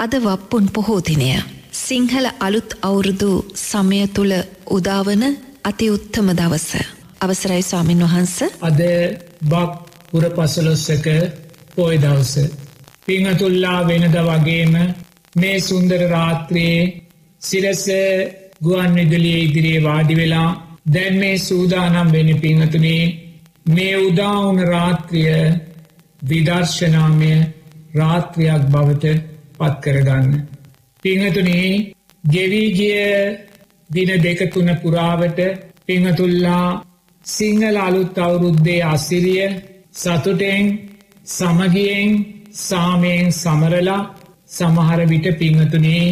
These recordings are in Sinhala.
අද වප්පුන් පොහෝදිනය. සිංහල අලුත් අවුරුදු සමය තුළ උදාවන අති උත්තම දවස. අවසරයි ස්වාමින් වහන්ස අද බක් පුර පසලොස්සක පොය දවස. පිංහතුල්ලා වෙනද වගේම මේ සුන්දර රාත්‍රයේ සිරස ගුවන් විදලිය ඉදිරියේ වාඩි වෙලා දැන් මේ සූදානම් වෙන පිංහතුනේ මේ උදාවුන රාත්‍රිය විදර්ශනාමය රාත්‍රයක් බවට පත් කරගන්න. පිංහතුනේ ගෙවීගිය දින දෙකතුන පුරාවට පිංහතුල්ලා සිංහල අලුත් අවුරුද්දේ අසිරිය සතුටෙන් සමගියෙන් සාමයෙන් සමරලා සමහර විට පිංහතුනේ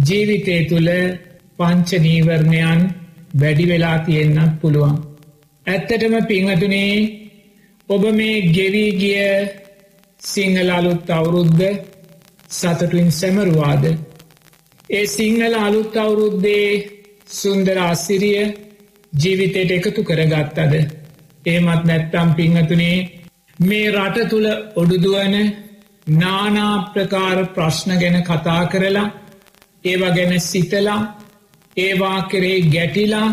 ජීවිතය තුළ පංචනීවරණයන් වැඩි වෙලා තියෙන්න්නත් පුළුවන්. ඇත්තටම පිංහතුනේ ඔබ මේ ගෙවී ගිය සිංහල අලුත් අවුරුද්ධ සතටුවින් සැමරුවාද. ඒ සිංහල අලුත් අවුරුද්දේ සුන්දර අස්සිරිය ජීවිතයට එකතු කරගත්තද. ඒමත් නැත්තම් පිංහතුනේ මේ රට තුළ ඔඩුදුවන නානාප්‍රකාර ප්‍රශ්න ගැන කතා කරලා ඒවා ගැන සිතලා ඒවා කරේ ගැටිලා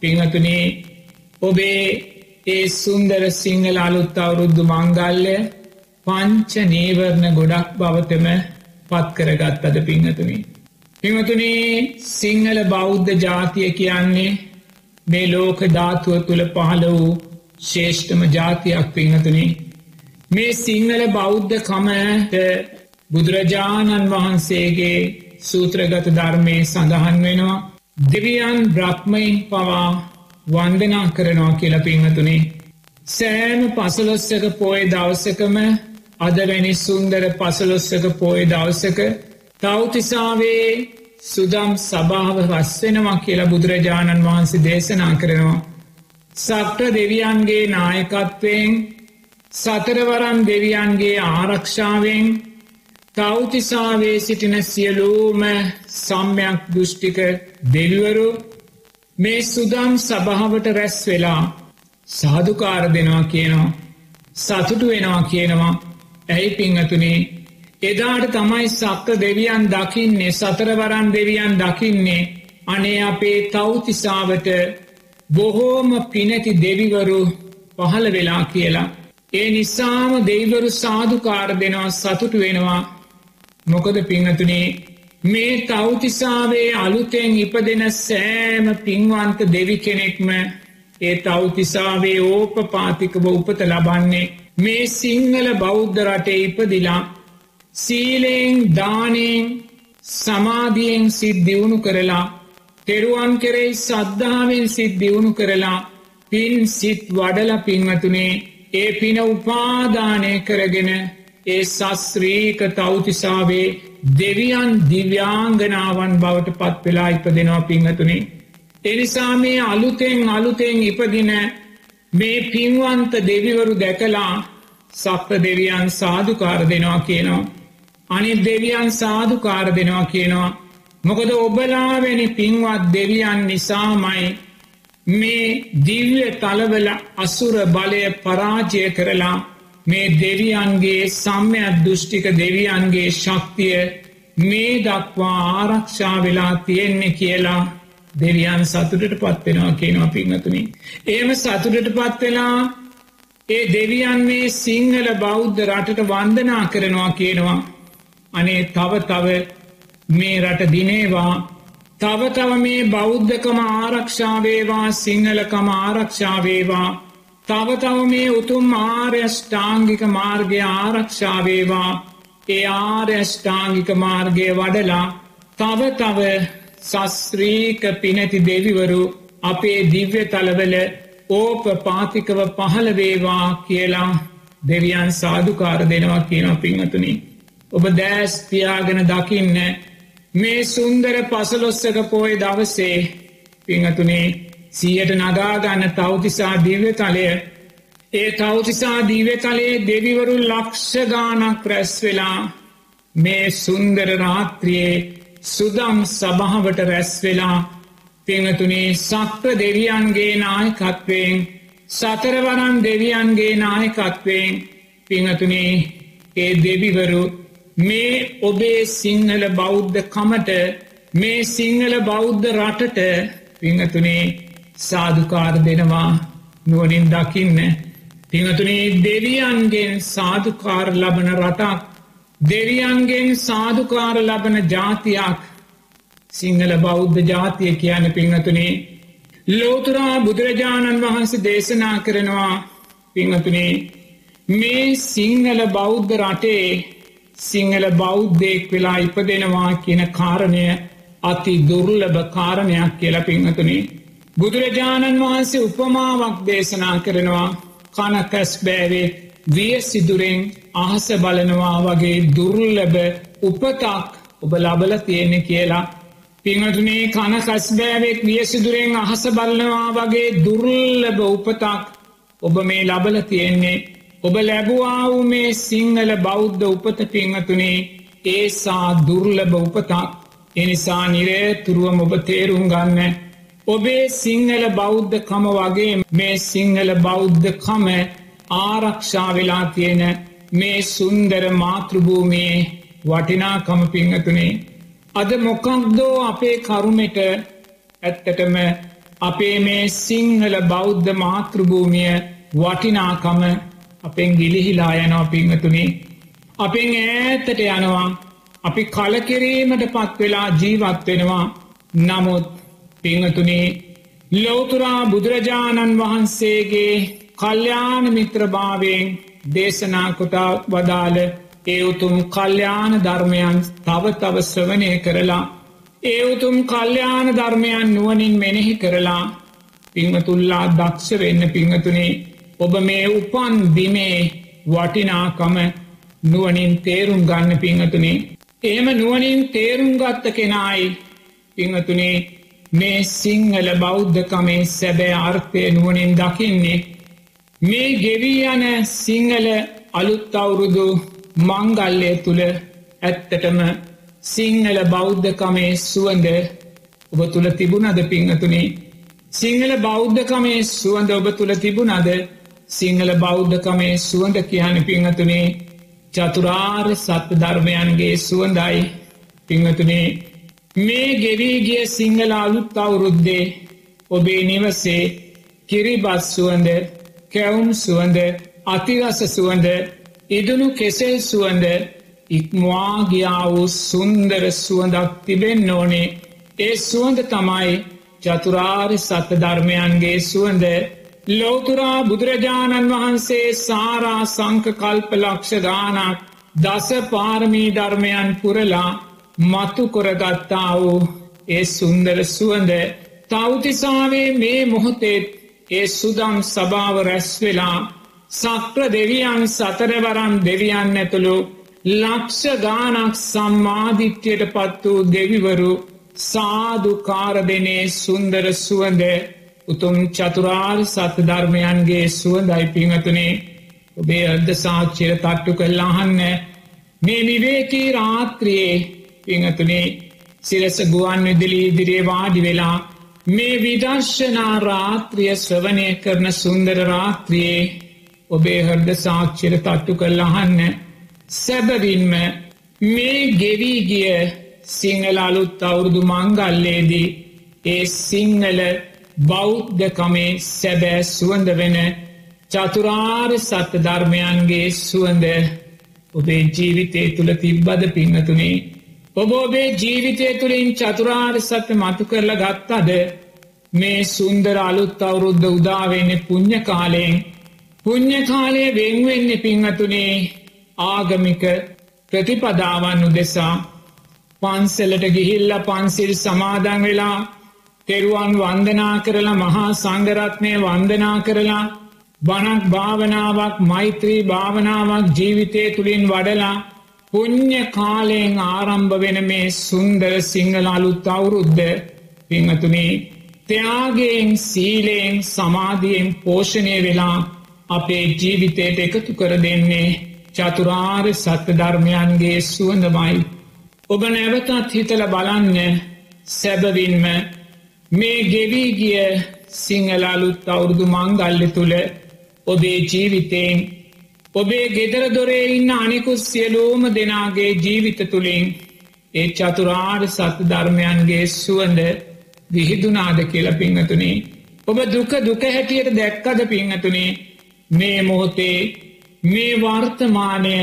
පිංහතුනේ ඔබේ ඒ සුන්දර සිංහල අලුත් අවුරුද්ධ මංගල්ලය පංච නේවරණ ගොඩක් බවතම පත් කරගත් අද පිංහතුනි. පිමතුනේ සිංහල බෞද්ධ ජාතිය කියන්නේ මේ ලෝක ධාතුව තුළ පහළ වූ ශේෂ්ඨම ජාතියක් පිංහතුනි. මේ සිංහල බෞද්ධ කමට බුදුරජාණන් වහන්සේගේ සූත්‍රගත ධර්මය සඳහන් වෙනවා දෙවියන් බ්‍රහ්මයින් පවා වන්දනා කරනවා කියල පිංහතුනේ. සෑම පසලොස්සක පෝය දවසකම අදවැනි සුන්දර පසලොස්සක පෝය දවසක තෞතිසාවේ සුදම් සභාව රස්වෙනවා කියලා බුදුරජාණන් වහන්සේ දේශනා කරනවා. සක්ට දෙවියන්ගේ නායකත්වයෙන් සතරවරන් දෙවියන්ගේ ආරක්ෂාවෙන් තෞතිසාවේ සිටින සියලූම සම්යක් දෘෂ්ටික දෙවිවරු මේ සුදම් සභාවට රැස් වෙලා සාධකාර දෙනවා කියනවා සතුටු වෙනවා කියනවා ඇයි පිංහතුනේ එදාට තමයි සක්ක දෙවියන් දකින්නේ සතරවරන් දෙවියන් දකින්නේ අනේ අපේ තෞතිසාවට බොහෝම පිනැති දෙවිවරු පහළ වෙලා කියලා. ඒ නිසාම දෙවිවරු සාධකාර දෙනවා සතුටු වෙනවා මොකද පිංහතුනේ මේ තෞතිසාවේ අලුතෙන් ඉපදෙන සෑම පින්වන්ත දෙවි කෙනෙක්ම ඒ තෞතිසාවේ ඕප පාතිකව උපත ලබන්නේ මේ සිංහල බෞද්ධ රටේ ඉපදිලා සීලයෙන් දානයෙන් සමාධියෙන් සිත් දියුණු කරලා තෙරුවන් කෙරෙයි සද්ධාවෙන් සිත් දියුණු කරලා පින් සිත් වඩල පින්වතුනේ ඒ පින උපාදානය කරගෙන ඒ සස්ත්‍රීක තෞතිසාවේ දෙවියන් දිව්‍යාංගනාවන් බවට පත් වෙලා ඉපදෙනවා පිංහතුනේ. එනිසා මේ අලුතෙන් අලුතෙන් ඉපදින මේ පින්වන්ත දෙවිවරු දැකලා සප්ප දෙවියන් සාධකාර දෙනවා කියනවා. අනි දෙවියන් සාධකාර දෙනවා කියනවා. මොකද ඔබලාවැනි පින්වත් දෙවියන් නිසාමයි මේ දිව්‍ය තලවල අසුර බලය පරාජය කරලා මේ දෙවියන්ගේ සම්‍යත් දෘෂ්ටික දෙවියන්ගේ ශක්තිය මේ දක්වා ආරක්ෂා වෙලා තියෙන්නේ කියලා දෙවියන් සතුටට පත්වෙනවා කියනවා පිංහතුනි. ඒම සතුටට පත්වෙලා ඒ දෙවියන් මේ සිංහල බෞද්ධ රටට වන්දනා කරනවා කියනවා. අනේ තව තව මේ රට දිනේවා තව තව මේ බෞද්ධකම ආරක්ෂාවේවා සිංහලකම ආරක්ෂාවේවා තව තව මේ උතුම් ආර්යෂ්ඨාංගික මාර්ගය ආරක්ෂාවේවා ඒ ආර්යෂ්ඨාංගික මාර්ගය වඩලා තව තව සස්ත්‍රීක පිනැති දෙවිවරු අපේ දිව්‍ය තලවල ඕප පාතිකව පහළවේවා කියලා දෙවියන් සාධකාර දෙනවා කියනවා පිංහතුනි. ඔබ දෑස් තියාගෙන දකින්න මේ සුන්දර පසලොස්සක පෝය දවසේ පිංහතුනේ සියට නගාගන්න තෞතිසා දිව්‍ය තලය ඒ තෞතිසා දීව්‍ය තලයේ දෙවිවරු ලක්ෂගානක් රැස් වෙලා මේ සුන්දර රාත්‍රියයේ සුදම් සභාවට රැස් වෙලා පිංහතුනේ සක්‍ර දෙවියන්ගේ නායකත්වයෙන් සතරවරන් දෙවියන්ගේ නායකත්වයෙන් පිංහතුනේ ඒ දෙවිවරු මේ ඔබේ සිංහල බෞද්ධ කමට මේ සිංහල බෞද්ධ රටට පිංහතුනේ සාධකාර දෙනවා නුවනින් දකින්න. පිංහතුනේ දෙවියන්ගෙන් සාධකාර ලබන රටක් දෙවියන්ගෙන් සාධකාර ලබන ජාතියක් සිංහල බෞද්ධ ජාතිය කියන පිංහතුනේ ලෝතුරා බුදුරජාණන් වහන්සේ දේශනා කරනවා පිංහතුනේ මේ සිංහල බෞද්ධ රටේ සිංහල බෞද්ධයෙක් වෙලා ඉපදෙනවා කියන කාරණය අති දුර්ලභ කාරණයක් කියල පිංහතුනේ බුදුරජාණන් වහන්සේ උපමාවක් දේශනා කරනවා. කනකැස් බෑවේ විය සිදුරෙන් අහස බලනවා වගේ දුර්ලබ උපතක් ඔබ ලබල තියෙන කියලා. පිංහතුනේ කන කස්බෑවෙක් වියසිදුරෙන් අහස බලනවා වගේ දුර්ලබ උපතක් ඔබ මේ ලබල තියෙන්නේ. ඔබ ලැබවා වූ මේ සිංහල බෞද්ධ උපත පිංහතුනේ ඒසා දුර්ලබ උපතක්. එනිසා නිරේතුරුවම ඔබ තේරුම් ගන්න. ඔබේ සිංහල බෞද්ධ කම වගේ මේ සිංහල බෞද්ධ කම ආරක්ෂා වෙලා තියෙන මේ සුන්දර මාතෘභූමයේ වටිනාකම පිංහතුනේ. අද මොකක්දෝ අපේ කරුමට ඇත්තටම අපේ මේ සිංහල බෞද්ධ මාතෘභූමිය වටිනාකම අපෙන් ගිලිහිලා යනවා පිංහතුනේ. අපෙන් ඈතට යනවා අපි කලකිරීමට පත් වෙලා ජීවත් වෙනවා. නමුත් පිංහතුනේ ලෝතුරා බුදුරජාණන් වහන්සේගේ කල්්‍යාන මිත්‍රභාවයෙන් දේශනාකොතා වදාළ ඒ උතුම් කල්්‍යාන ධර්මයන් තව තව ස්වනය කරලා ඒ උතුම් කල්්‍යාන ධර්මයන් නුවනින් මෙනෙහි කරලා පිංහතුල්ලා දක්ෂ වෙන්න පිංහතුනේ ඔබ මේ උපන් දිමේ වටිනාකම නුවනින් තේරුම් ගන්න පිංහතුනේ එහෙම නුවනින් තේරුම් ගත්ත කෙනයි පිංහතුනේ මේ සිංහල බෞද්ධකමේ සැබෑ අර්ථය නුවනින් දකින්නේ මේ ගෙවී යන සිංහල අලුත් අවුරුදු මංගල්ලය තුළ ඇත්තටම සිංහල බෞද්ධකමේ සුවඳ ඔබ තුළ තිබුණද පිංහතුනේ? සිංහල බෞද්ධකමේ සුවඳ ඔබ තුළ තිබුණද? සිංහල බෞද්ධකමේ සුවඳ කියන පිංහතුනේ. චතුරාර් සත්‍ය ධර්මයන්ගේ සුවඳයි පිංහතුනේ. මේ ගෙවීගිය සිංහල අලුත් අවුරුද්දේ ඔබේ නිවසේ කිරිබස් සුවඳ කැවුම් සුවඳ අතිරස සුවඳ ඉදනු කෙසෙල් සුවඳ ඉක්මවාගියා වූ සුන්දර සුවඳක් තිබෙන් ඕනේ. ඒ සුවඳ තමයි චතුරාරි සත්‍ය ධර්මයන්ගේ සුවඳ. ලෝතුරා බුදුරජාණන් වහන්සේ සාරා සංක කල්ප ලක්ෂ ගානක් දස පාරමී ධර්මයන් පුරලා මතු කොරගත්තා වූ ඒ සුන්දර සුවඳ. තෞතිසාවේ මේ මොහොතෙත් ඒ සුදම් සභාව රැස්වෙලා සක්‍ර දෙවියන් සතරවරම් දෙවියන් ඇතුළු ලක්ෂ ගානක් සම්මාධිත්‍යයට පත් වූ දෙවිවරු සාධකාර දෙනේ සුන්දර සුවඳ උතුම් චතුරාර් සත්‍ය ධර්මයන්ගේ සුවඳයි පිංහතුනේ ඔබේ අර්ධ සාක්ෂිර තට්ටු කල්ලාහන්න මේ විවේකී රාත්‍රයේ පිංහතුනේ සිරස ගුවන් විදිලී ඉදිරියේ වාඩි වෙලා මේ විදර්ශනා රාත්‍රිය ශ්‍රවනය කරන සුන්දර රාත්‍රියයේ ඔබේ හර්ද සාක්ෂිර තට්ටු කල් අහන්න සැබවින්ම මේ ගෙවී ගිය සිංහල අලුත් අවුරුදු මංගල්ලේදී ඒ සිංහල බෞද්ධකමේ සැබෑ සුවඳ වෙන චතුරාර් සත්‍ය ධර්මයන්ගේ සුවඳ ඔබේ ජීවිතය තුළ තිබ්බද පිංහතුනේ ඔබ ඔබේ ජීවිතය තුළින් චතුරාර් සත්‍ය මතු කරල ගත්තද? මේ සුන්දර අලුත් අවුරුද්ධ උදාවෙන්න පුං්ඥ කාලයෙන්. පුං්ඥ කාලය වෙන්වෙන්න පිංහතුනේ ආගමික ප්‍රතිපදාවන් උදෙසා. පන්සලට ගිහිල්ල පන්සිල් සමාදන් වෙලා තෙරුවන් වන්දනා කරලා මහා සංගරත්නය වන්දනා කරලා බණක් භාවනාවක් මෛත්‍රී භාවනාවක් ජීවිතය තුළින් වඩලා පුං්ඥ කාලයෙන් ආරම්භ වෙන මේ සුන්දර සිංහල අලුත් අවුරුද්ධ පිංහතුනේ ත්‍යයාගෙන් සීලයෙන් සමාධියෙන් පෝෂණය වෙලා අපේ ජීවිතයට එකතු කර දෙන්නේ චතුරාර් සත්‍ය ධර්මයන්ගේ සුවඳමයි. ඔබ නැවතත් හිතල බලන්න සැබවින්ම මේ ගෙවී ගිය සිංහලාලුත් අවුරුදු මංගල්ල තුළ ඔබේ ජීවිතයෙන් ඔබේ ගෙදර දොරේ ඉන්න අනිකුත් සියලූම දෙනාගේ ජීවිත තුළින් ඒ චතුරාර් සත්‍ය ධර්මයන්ගේ සුවඳ විහිදුනාද කියල පිංහතුනේ ඔබ දුක දුක හැටියට දැක්කද පිංහතුනේ මේ මොහොතේ මේ වර්තමානය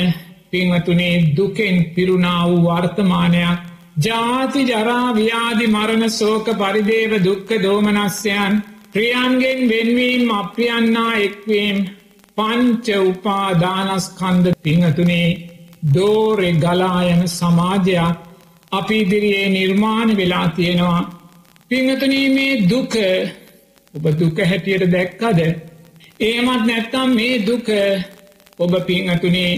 පිංහතුනේ දුකෙන් පිරුණා වූ වර්තමානයක් ජාති ජරාව්‍යාදි මරණ සෝක පරිදේව දුක්ක දෝමනස්යන් ප්‍රියන්ගෙන් වෙන්වීම් අප්‍රියන්නා එක්වීම් පංච උපාදානස්කන්ද පිංහතුනේ දෝරෙ ගලායන සමාජයක් අපි ඉදිරියේ නිර්මාණ වෙලා තියෙනවා. පිංහතුනී මේ දුක ඔබ දුක හැටියට දැක්කද? ඒමත් නැත්තම් මේ දුක ඔබ පිංහතුනේ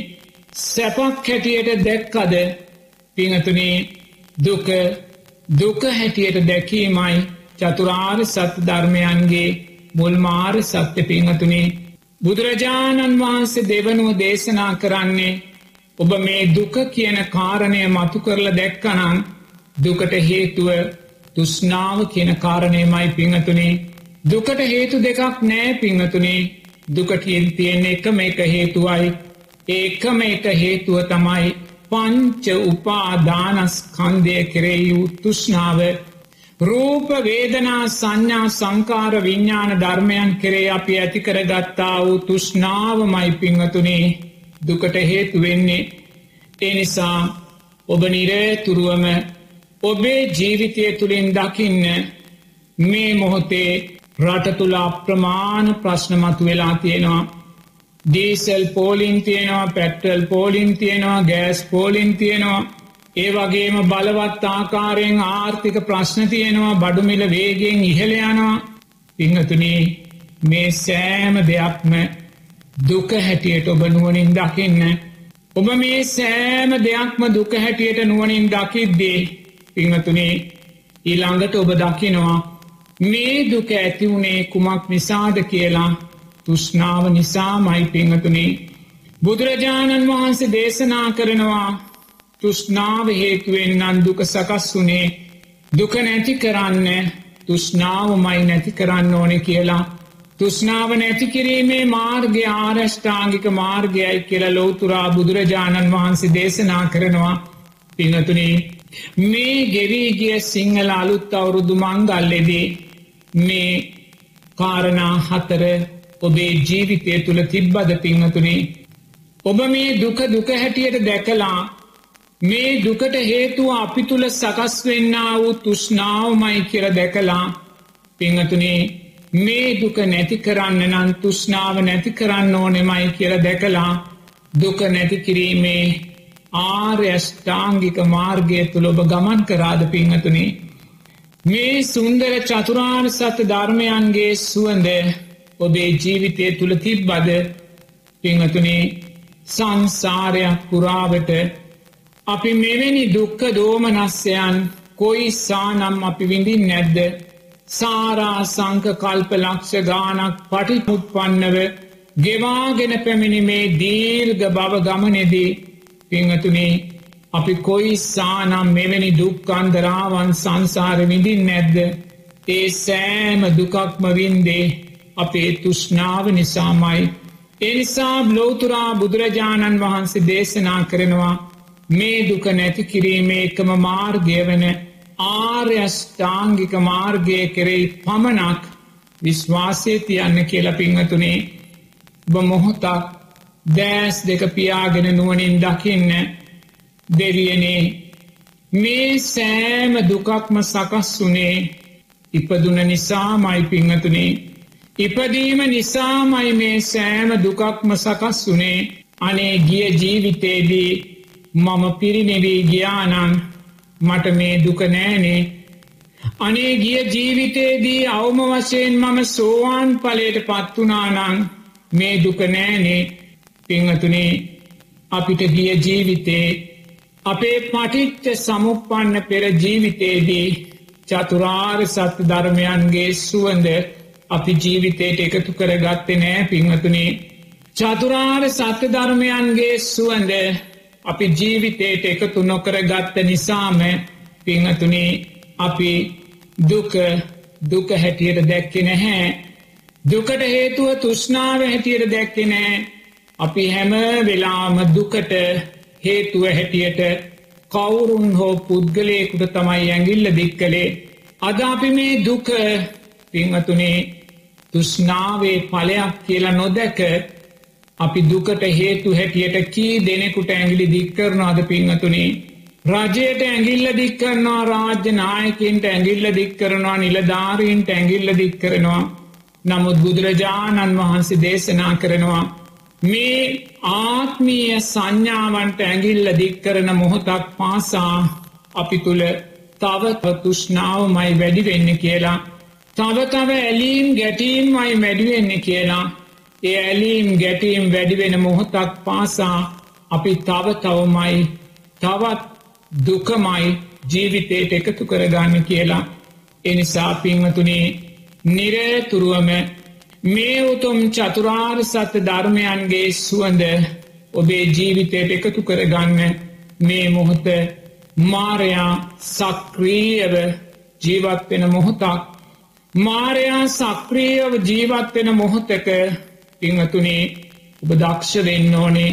සැපක් හැටියට දැක්කද? පිංහතුනේ දුක දුක හැටියට දැකීමයි චතුරාර් සත්‍ය ධර්මයන්ගේ මුල්මාර සත්‍ය පිංහතුනේ. බුදුරජාණන් වහන්සේ දෙවනුව දේශනා කරන්නේ ඔබ මේ දුක කියන කාරණය මතු කරල දැක්කනං දුකට හේතුව තුස්නාව කියන කාරණයමයි පිංහතුනේ. දුකට හේතු දෙකක් නෑ පිංහතුනේ. දුකට තියෙන එකම එක හේතුවයි. ඒකම එක හේතුව තමයි පංච උපාදානස්කන්දය කෙරෙයූ තුෂ්නාව රූප වේදනා සංඥා සංකාර විඤ්ඥාන ධර්මයන් කෙරේ අපි ඇතිකර ගත්තා වූ තුෂ්නාවමයි පිංහතුනේ දුකට හේතු වෙන්නේ එනිසා ඔබ නිරේතුරුවම ඔබේ ජීවිතය තුළින් දකින්න මේ මොහොතේ රට තුළ අප්‍රමාණ ප්‍රශ්නමතු වෙලා තියෙනවා. දීසල් පෝලින් තියෙනවා පැට්ටල් පෝලින් තියෙනවා ගෑස් පෝලින් තියෙනවා. ඒ වගේම බලවත් ආකාරයෙන් ආර්ථික ප්‍රශ්න තියෙනවා බඩුමිල වේගෙන් ඉහළයනවා පිංහතුනේ මේ සෑම දෙයක්ම දුක හැටියට ඔබ නුවනින් දකින්න. ඔබ මේ සෑම දෙයක්ම දුක හැටියට නුවනින් දකිද්දේ පිංහතුනේ ඊළඟට ඔබ දකිනවා මේ දුක ඇතිවුණේ කුමක් නිසාද කියලා තුෂ්නාව නිසා මයි පිංහතුනේ බුදුරජාණන් වහන්සේ දේශනා කරනවා තුෂ්නාව හේතුවෙන් නන් දුක සකස් වුනේ දුක නැති කරන්න තුෂ්නාව මයි නැති කරන්න ඕනෙ කියලා. තුෂ්නාව නැති කිරීමේ මාර්ගය ආරෂ්ඨාංගික මාර්ගයයි කියල ලෝතුරා බුදුරජාණන් වහන්සේ දේශනා කරනවා. පිනතුනේ මේ ගෙවීගිය සිංහල අලුත් අවුරුදු මංගල්ලෙදී මේ කාරණා හතර ඔබේ ජීවිතය තුළ තිබ්බද පිංහතුනේ ඔබ මේ දුක දුක හැටියට දැකලා මේ දුකට හේතුව අපි තුළ සකස් වෙන්න වූ තුෂ්නාවමයි කියර දැකලා පිංහතුනේ මේ දුක නැති කරන්න නම් තුෂ්නාව නැති කරන්න ඕනෙමයි කියර දැකලා දුක නැති කිරීමේ ආර්යෂ්ඨාංගික මාර්ගය තුළ ඔබ ගමන් කරාද පිංහතුනේ මේ සුන්දර චතුරාර් සත ධර්මයන්ගේ සුවන්ද ඔබේ ජීවිතය තුළ තිබ්බද? පිංහතුනේ සංසාරයක් පුරාවට අපි මෙවැනි දුක්ක දෝමනස්්‍යයන් කොයි සානම් අපි විඳින් නැද්ද? සාරා සංක කල්ප ලක්ෂ ගානක් පටිපුත්පන්නව ගෙවාගෙන පැමිණිමේ දීර්ග බව ගමනෙදී පිංහතුනේ අපි කොයි සානම් මෙවැනි දුක්කන්දරාවන් සංසාර විඳින් නැද්ද? ඒ සෑම දුකක්ම වින්දේ අපේ තුෂ්නාව නිසාමයි. එනිසා බ්ලෝතුරා බුදුරජාණන් වහන්සේ දේශනා කරනවා මේ දුක නැති කිරීමේ එකම මාර්ගය වන ආර්යෂ්ඨාංගික මාර්ගය කෙරෙයි පමණක් විශ්වාසය තියන්න කියල පිංහතුනේ බ මොහොතක් දෑස් දෙක පියාගෙන නුවනින් දකින්න දෙවියනේ මේ සෑම දුකක්ම සකස් වනේ ඉපදුන නිසාමයි පිංහතුනේ ඉපදීම නිසාමයි මේ සෑම දුකක්ම සකස් වනේ අනේ ගිය ජීවිතේදී මම පිරිනිවී ගියානන් මට මේ දුක නෑනේ අනේ ගිය ජීවිතේදී අවම වශයෙන් මම සෝවාන් පලයට පත්වනානං මේ දුක නෑනේ පිංහතුනේ අපිට ගිය ජීවිතේ අපේ පටිච්ච සමුපන්න පෙර ජීවිතේදී චතුරාර් සත්‍ය ධර්මයන්ගේ සුවන්ද අපි ජීවිතයට එකතු කර ගත්තේ නෑ පිංහතුනේ චතුරාර් සත්‍ය ධර්මයන්ගේ සුවන්ද අපි ජීවිතයට එකතු නොකර ගත්ත නිසාම පිංහතුනේ අපි දුක දුක හැටියට දැක්කෙ නැහැ. දුකට හේතුව තුෂ්නාව හැටියට දැක්කෙ නෑ අපි හැම වෙලාම දුකට හේතුව හැටියට කවුරුන් හෝ පුද්ගලයෙකුට තමයි ඇඟිල්ල දික් කළේ අද අපි මේ දුක පිංහතුනේ තුෂ්නාවේ පලයක් කියලා නොදැක අපි දුකට හේතු හැටියට කී දෙනෙකුට ඇගිලි දික්කරනවාද පිංහතුනේ රජයට ඇගිල්ල දික්කරනවා රාජ්‍ය නායකින්ට ඇගිල්ල දික්කරනවා නිලධාරීන්ට ඇගිල්ල දික්කරනවා නමුත් බුදුරජාණන් වහන්සේ දේශනා කරනවා මේ ආත්මීය සංඥාවන්ට ඇගිල්ල දික්කරන මොහොතක් පාසා අපි තුළ තව තුෂ්නාවමයි වැඩිවෙන්න කියලා තව තව ඇලීම් ගැටීම්මයි වැඩිවෙන්න කියලා ඒ ඇලීම් ගැටීම් වැඩිවෙන මොහොතක් පාසා අපි තව තවමයි තවත් දුකමයි ජීවිතයට එකතු කරගන්න කියලා. එනිසා පිංහතුනේ නිරතුරුවම මේ උතුම් චතුරාර් සත්‍ය ධර්මයන්ගේ සුවඳ ඔබේ ජීවිතයට එකතු කරගන්න මේ මොහොත මාරයා සක්‍රීයව ජීවත්වෙන මොහොතක් මාරයා සක්‍රියව ජීවත්වෙන මොහොතක පිංහතුනේ ඔබ දක්ෂ වෙන්න ඕනේ.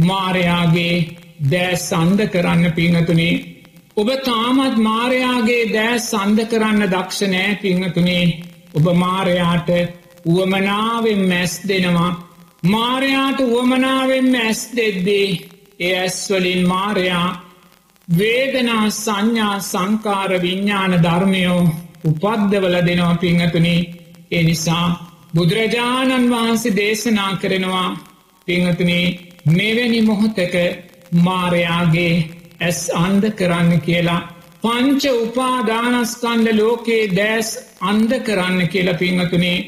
මාරයාගේ දෑ සන්ද කරන්න පිංහතුනේ ඔබ තාමත් මාරයාගේ දෑ සන්ද කරන්න දක්ෂනෑ පිංහතුනේ ඔබ මාරයාට උවමනාවෙන් මැස් දෙනවා. මාරයාට උවමනාවෙන් මැස් දෙද්දී ඒ ඇස්වලින් මාරයා වේදනා සංඥා සංකාර විඤ්ඥාන ධර්මයෝ උපද්දවල දෙනවා පිංහතුනි එනිසා බුදුරජාණන් වහන්සේ දේශනා කරනවා පිංහතුනි මෙවැනි මොහොතක මාරයාගේ ඇස් අන්ද කරන්න කියලා පංච උපාදානස්කන්ඩ ලෝකයේ දෑස් අන්ද කරන්න කියලා පිංහතුනේ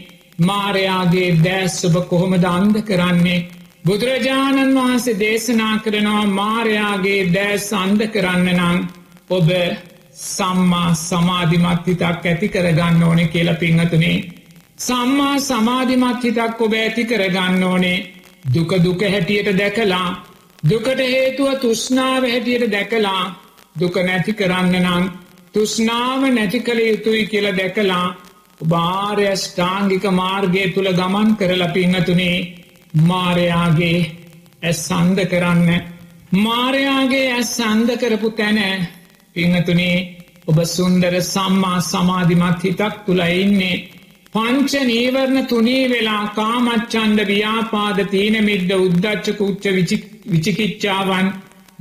මාරයාගේ දෑස් ඔබ කොහොමද අන්ද කරන්නේ? බුදුරජාණන් වහන්සේ දේශනා කරනවා මාරයාගේ දෑ සන්ද කරන්න නම් ඔබ සම්මා සමාධිමත් හිතක් ඇති කරගන්න ඕනෙ කියල පිංහතුනේ සම්මා සමාධිමත් හිතක් ඔබ ඇති කරගන්න ඕනේ. දුක දුක හැටියට දැකලා දුකට හේතුව තුෂ්නාව හැටියට දැකලා දුක නැති කරන්න නම් තුෂ්නාව නැති කළ යුතුයි කියල දැකලා භාර්යෂ්ඨාංගික මාර්ගය තුළ ගමන් කරලා පිංහතුනේ මාරයාගේ ඇස් සන්ද කරන්න මාරයාගේ ඇස් සන්ද කරපු තැන පිංහතුනේ ඔබ සුන්දර සම්මා සමාධිමත් හිතක් තුළ ඉන්නේ. පංච නීවරණ තුනී වෙලා කාමච්චන්ඩ ව්‍යාපාද තීන මිද්ද උද්දච්චක උච්ච විචිකිච්චාවන්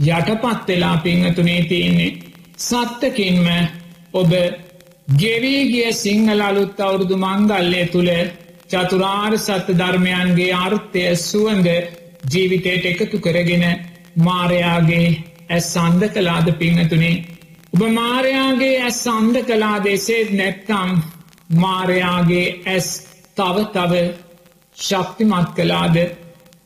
යටපත් වෙලා පිංහතුනේ තියන්නේ. සත්තකින්ම ඔබ ගෙවීගිය සිංහල අලුත් අවුරුදු මංගල්ලය තුළ චතුරාර් සත්‍ය ධර්මයන්ගේ අර්ථය සුවන්ද ජීවිතයට එකතු කරගෙන මාරයාගේ ඇස් සන්ද කලාද පිංහතුනේ ඔබ මාරයාගේ ඇස් සන්ද කලා දෙසේත් නැත්තම් මාරයාගේ ඇස් තව තව ශක්තිමත් කලාද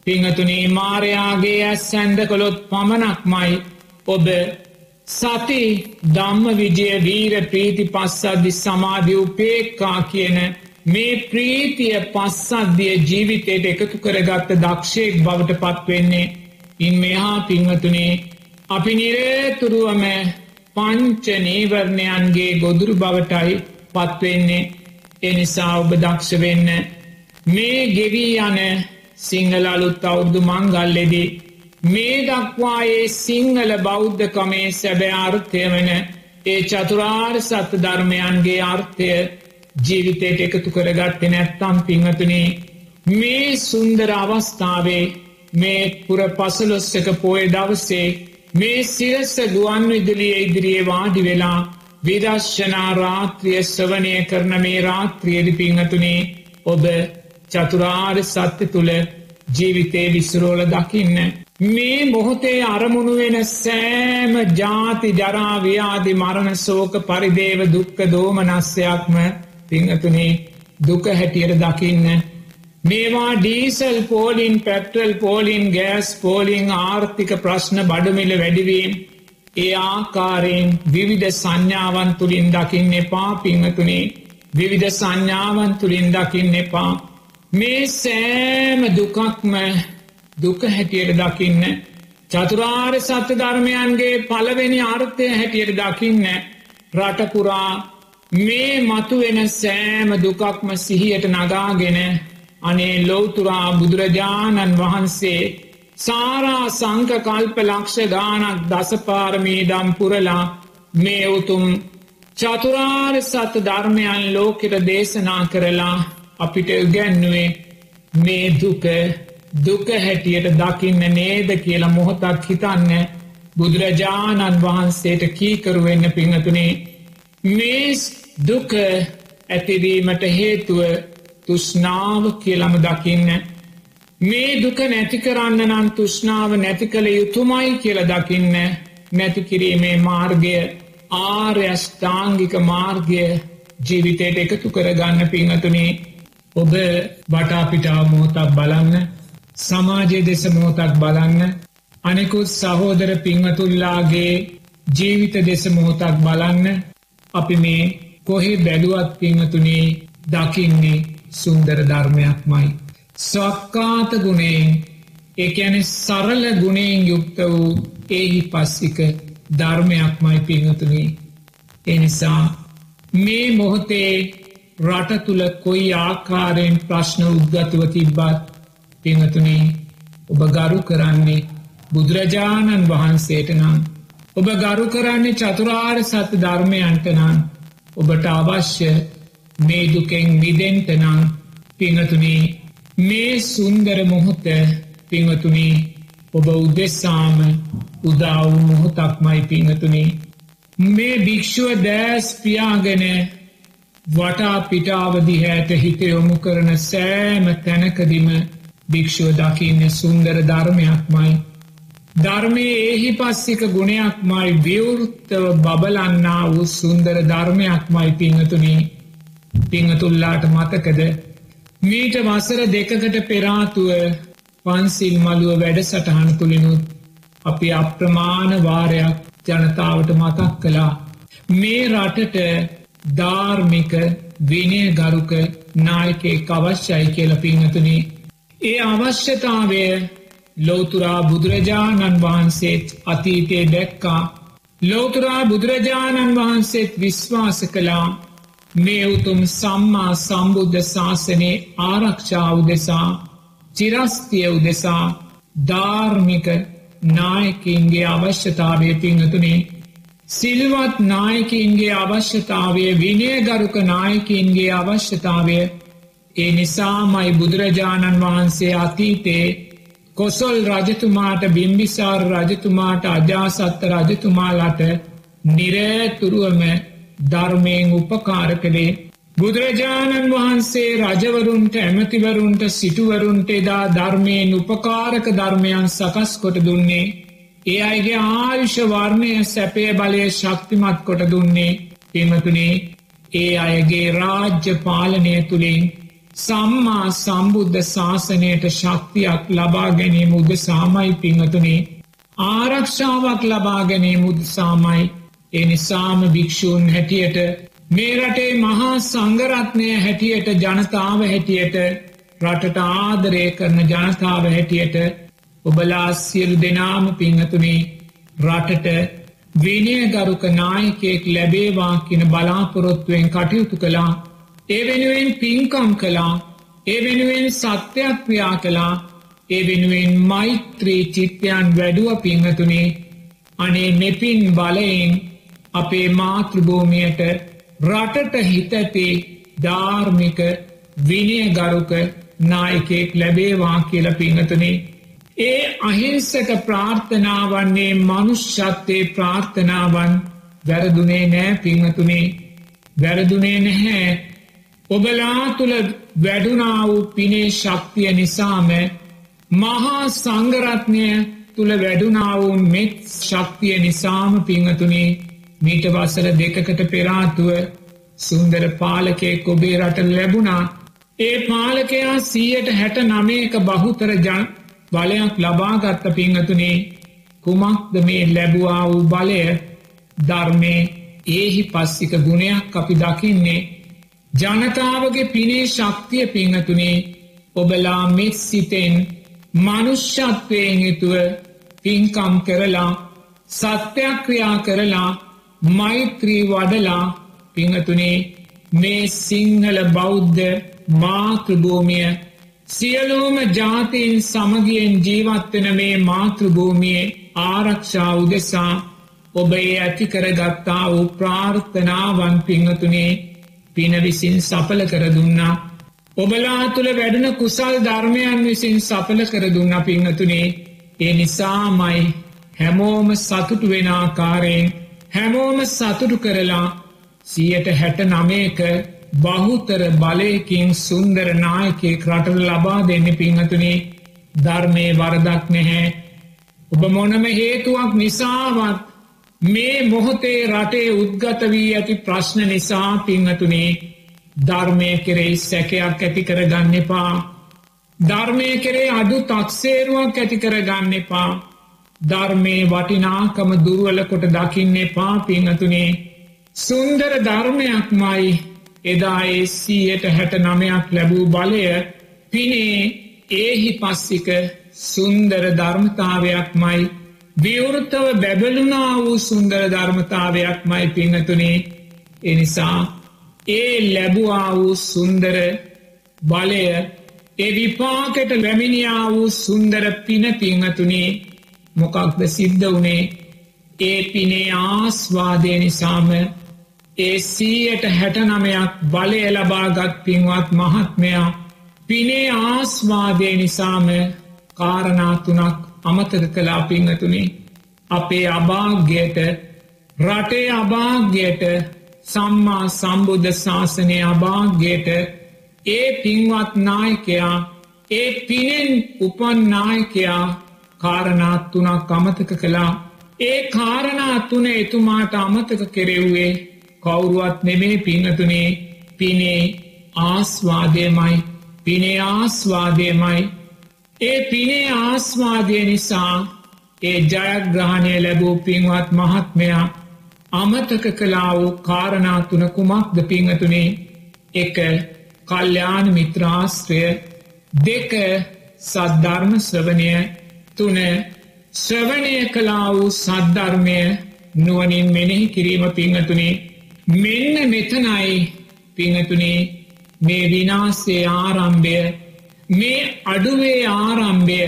පිංහතුනේ මාරයාගේ ඇස් සැන්ද කොළොත් පමණක්මයි ඔබ සති ධම්ම විජය වීර ප්‍රීති පස්සද්ධි සමාධි උපේක්කා කියන මේ ප්‍රීතිය පස්සද්ධිය ජීවිතයට එකතු කරගත්ත දක්ෂයෙක් බවට පත්වෙන්නේ ඉන් මෙහා පින්වතුනේ අපි නිරේතුරුවම පංච නීවරණයන්ගේ ගොදුරු බවටයි පත්වෙන්නේ. එනිසා ඔබ දක්ෂ වෙන්න. මේ ගෙවී යන සිංහල අලුත් අවුරුදු මංගල්ලෙදී මේ දක්වායේ සිංහල බෞද්ධකමේ සැබෑ අර්ථය වන ඒ චතුරාර් සත්‍ය ධර්මයන්ගේ අර්ථය ජීවිතයට එකතු කරගත්ත නැත්තම් පිංහතුනේ මේ සුන්දර අවස්ථාවේ මේ පුර පසලොස්සක පෝය දවසේ මේ සිරස්ස ගුවන් විදුලිය ඉදිරියේ වාඩි වෙලා විදශ්ෂනා රාත්‍රිය ස්වනය කරන මේ රාත්‍රියදි පිංහතුනේ ඔබ චතුරාර් සත්‍ය තුළ ජීවිතේ විස්සරෝල දකින්න. මේ මොහොතේ අරමුණු වෙන සෑම ජාති ජරාව්‍යාදි මරණ සෝක පරිදේව දුක්ක දෝමනස්සයක්ම පිංහතුනේ දුක හැටියට දකින්න මේවා ඩීසල් පෝලින් පැට්‍රල් පෝලින් ගෑස් පෝලිං ආර්ථික ප්‍රශ්න බඩමිල වැඩිවීම් ඒ ආකාරයෙන් විවිධ සංඥාවන් තුළින් දකින්න එපා පිංහතුනේ විවිධ සංඥාවන් තුළින් දකින්න එපා. මේ සෑම දුකක්ම දුක හැටියට දකින්න චතුරාර් සත්‍ය ධර්මයන්ගේ පලවෙනි ආර්ථය හැටියට දකින්න රටපුරා මේ මතුවෙන සෑම දුකක්ම සිහියට නගාගෙන අනේ ලෝතුරා බුදුරජාණන් වහන්සේ සාරා සංක කල්ප ලක්ෂ ගානක් දසපාරමීදම් පුරලා මේ උතුම් චතුරාර් සත ධර්මයන් ලෝකෙට දේශනා කරලා අපිට උගැන්නුවේ මේ දුක දුක හැටියට දකින්න නේද කියලා මොහොතක් හිතන්න බුදුරජාණන් වහන්සේට කීකරුවෙන්න පිංහතුනේ මේ දුක ඇතිවීමට හේතුව තුෂ්නාව කියලම දකින්න මේ දුක නැති කරන්න නම් තුෂ්නාව නැති කළ යුතුමයි කියල දකින්න නැතිකිරීමේ මාර්ගය ආර්යෂ්ඨාංගික මාර්ගය ජීවිතයට එකතු කරගන්න පිංහතුනේ ඔබ වටාපිටා මෝතක් බලන්න සමාජය දෙස මෝතක් බලන්න අනෙකුත් සහෝදර පිංහතුල්ලාගේ ජීවිත දෙස මොහොතක් බලන්න අපි මේ කොහෙ බැලුවත් පිංහතුනේ දකින්නේ සුන්දර ධර්මයක් මයි. ස්වක්කාත ගුණේ ඒඇන සරල ගුණයෙන් යුක්ත වූ ඒහි පස්සික ධර්මයක් මයි පිංහතුනී. එනිසා මේ මොහොතේ රට තුළ කොයි ආකාරයෙන් ප්‍රශ්න උද්ගතව තිබ්බත් පිංහතුනේ ඔබ ගරු කරන්නේ බුදුරජාණන් වහන්සේට නම් ඔබ ගරු කරන්නේ චතුරාර් සත ධර්මයන්ට නම් ඔබට අවශ්‍ය මේ දුකෙන් විදෙන්ටනම් පිංහතුනී මේ සුන්දර මොහොත පිංහතුනී ඔබ උදෙස්සාම උදාවු මොහොතක්මයි පිංහතුනී මේ භික්‍ෂුව දෑස් පියාගෙන වටා පිටාවදිහැට හිත යොමු කරන සෑම තැනකදිම භික්‍ෂුව දකින්න සුන්දර ධර්මයක්මයි. ධර්මයේ ඒහි පස්සික ගුණයක් මයි විවෘත්තව බබලන්නා වූ සුන්දර ධර්මයක් මයි පිංහතුනී පිංහතුල්ලාට මතකද මීට වසර දෙකකට පෙරාතුව පන්සිල් මළුව වැඩ සටහන තුළිනුත් අපි අප්‍රමාණ වාරයක් ජනතාවට මතක් කළා. මේ රටට ධාර්මික විනය ගරුක නායකේ අවශ්‍යයි කියල පිංහතුනී ඒ අවශ්‍යතාවය ලෝතුරා බුදුරජාණන් වහන්සේත් අතීතය දැක්කා. ලෝතුරා බුදුරජාණන් වහන්සේත් විශ්වාස කළා. මේ උතුම් සම්මා සම්බුද්ධ ශාසනයේ ආරක්ෂාව දෙසා චිරස්තිය උදෙසා ධාර්මික නායකින්ගේ අවශ්‍යතාවය පිංහතුනේ සිල්වත් නායකින්ගේ අවශ්‍යතාවය විනයගරුක නායකින්ගේ අවශ්‍යතාවය ඒ නිසාමයි බුදුරජාණන් වහන්සේ අතීතේ කොසොල් රජතුමාට බිම්බිසාර රජතුමාට අජාසත්ත රජතුමාලට නිරෑතුරුවම ධර්මයෙන් උපකාර කළේ බුදුරජාණන් වහන්සේ රජවරුන්ට ඇමතිවරුන්ට සිටුවරුන්ට එදා ධර්මයෙන් උපකාරක ධර්මයන් සකස් කොට දුන්නේ. ඒ අයිගේ ආයුෂ වර්ණය සැපය බලය ශක්තිමත් කොට දුන්නේ. එමතුනේ ඒ අයගේ රාජ්‍ය පාලනය තුළින් සම්මා සම්බුද්ධ ශාසනයට ශක්තියක් ලබා ගැනීම උද සාමයි පිංහතුනේ ආරක්ෂාවක් ලබා ගැනීම උද සාමයි එනිසාම භික්‍ෂූන් හැටියට මේ රටේ මහා සංගරත්නය හැටියට ජනතාව හැටියට රටට ආදරය කරන ජනතාව හැටියට ඔබලා සියලු දෙනාම පිංහතුනේ රටට විනය ගරුක නායකෙක් ලැබේවා කියන බලාපොරොත්තුවෙන් කටයුතු කලා ඒ වෙනුවෙන් පින්කම් කලා ඒ වෙනුවෙන් සත්‍යයක් ක්‍රියා කලා ඒ වෙනුවෙන් මෛත්‍රී චිත්‍යයන් වැඩුව පිංහතුනේ අනේ මෙපින් බලයෙන් අපේ මාතෘභූමියයට රටට හිතැතේ ධාර්මික විනය ගරුක නායකෙක් ලැබේවා කියල පිංහතුනේ ඒ අහිංසක ප්‍රාර්ථනාවන්නේ මනුෂ්‍යත්තේ ප්‍රාර්ථනාවන් වැරදුනේ නෑ පිංහතුනේ වැරදුනේ නැහැ. ඔබලා තුළ වැඩුනා වූ පිනේ ශක්තිය නිසාම මහා සංගරත්නය තුළ වැඩුනා වූ මෙත් ශක්තිය නිසාම පිංහතුනේ මීට වසර දෙකකට පෙරාතුව සුන්දර පාලකෙක් ඔබේ රට ලැබුණා. ඒ පාලකයා සීයට හැට නමයක බහුතර ජන් බලයක් ලබාගත්ත පිංහතුනේ කුමක්ද මේ ලැබවා වූ බලය? ධර්මය ඒහි පස්සික ගුණයක් අපි දකින්නේ. ජනතාවගේ පිනේ ශක්තිය පිංහතුනේ ඔබලා මෙත් සිතෙන් මනුෂ්‍යත්වයෙන් යුතුව පින්කම් කරලා සත්‍යක්‍රියා කරලා මෛත්‍රී වඩලා පිංහතුනේ මේ සිංහල බෞද්ධ මාතෘභූමිය සියලූම ජාතීන් සමගියෙන් ජීවත්වෙන මේ මාතෘභූමියේ ආරක්ෂා උදෙසා ඔබ ඒ ඇති කරගත්තා වූ ප්‍රාර්ථනාවන් පිංහතුනේ පින විසින් සපල කර දුන්නා. ඔබලා තුළ වැඩන කුසල් ධර්මයන් විසින් සපල කර දුන්න පිංහතුනේ ඒ නිසාමයි හැමෝම සතුටු වෙනාකාරයෙන් හැමෝම සතුටු කරලා සියට හැට නමයක බහුතර බලයකින් සුන්දර නායකෙක් රටට ලබා දෙන්න පිංහතුනේ ධර්මය වරදක් නැහැ. ඔබ මොනම හේතුවක් නිසාවත් මේ මොහොතේ රටේ උද්ගත වී ඇති ප්‍රශ්න නිසා පිංහතුනේ ධර්මය කෙරෙයි සැකයක් ඇති කර ගන්න එපා. ධර්මය කරේ අඩු තක්සේරුවක් ඇති කර ගන්න එපා. ධර්මය වටිනාකම දුරුවල කොට දකින්න එපා පිංහතුනේ සුන්දර ධර්මයක් මයි එදා ඒසීයට හැට නමයක් ලැබූ බලය. පිනේ ඒහි පස්සික සුන්දර ධර්මතාවයක් මයි විවෘත්තව බැබලුනා වූ සුන්දර ධර්මතාවයක් මයි පිංහතුනේ එනිසා ඒ ලැබවා වූ සුන්දර බලය ඒ විපාකට වැමිනිියා වූ සුන්දර පින පිංහතුනේ මොකක්ද සිද්ධ වනේ? ඒ පිනේ ආස්වාදය නිසාම ඒ සීයට හැටනමයක් බලය ලබාගත් පින්වත් මහත්මයා පිනේ ආස්වාදය නිසාම කාරණාතුනක් අමතක කලා පිංහතුනේ අපේ අභාග්‍යයට රටේ අභාග්‍යයට සම්මා සම්බුද්ධ ශාසනය අභාග්‍යයට ඒ පින්වත් නායකයා ඒ පිනෙන් උපන්නායකයා කාරණාත්තුනක් අමතක කළා. ඒ කාරණාත්තුන එතුමාට අමතක කෙරෙව්වේ කවුරුවත් නෙමේ පිංහතුනේ පිනේ ආස්වාදයමයි. පිනේ ආස්වාදයමයි. ඒ පිනේ ආස්වාදය නිසා ඒ ජයග්‍රහණය ලැබූ පින්වත් මහත්මයා අමතක කලා වූ කාරණාතුන කුමක්ද පිංහතුනේ එක කල්්‍යාන මිත්‍රාස්ත්‍රය දෙක සද්ධර්ම ශ්‍රවණය. තුන ශ්‍රවණය කලා වූ සද්ධර්මය නුවනින් මෙනෙහි කිරීම පිංහතුනේ මෙන්න මෙතනයි පිංහතුනේ මේ විනාසේ ආරම්භය මේ අඩුවේ ආරම්භය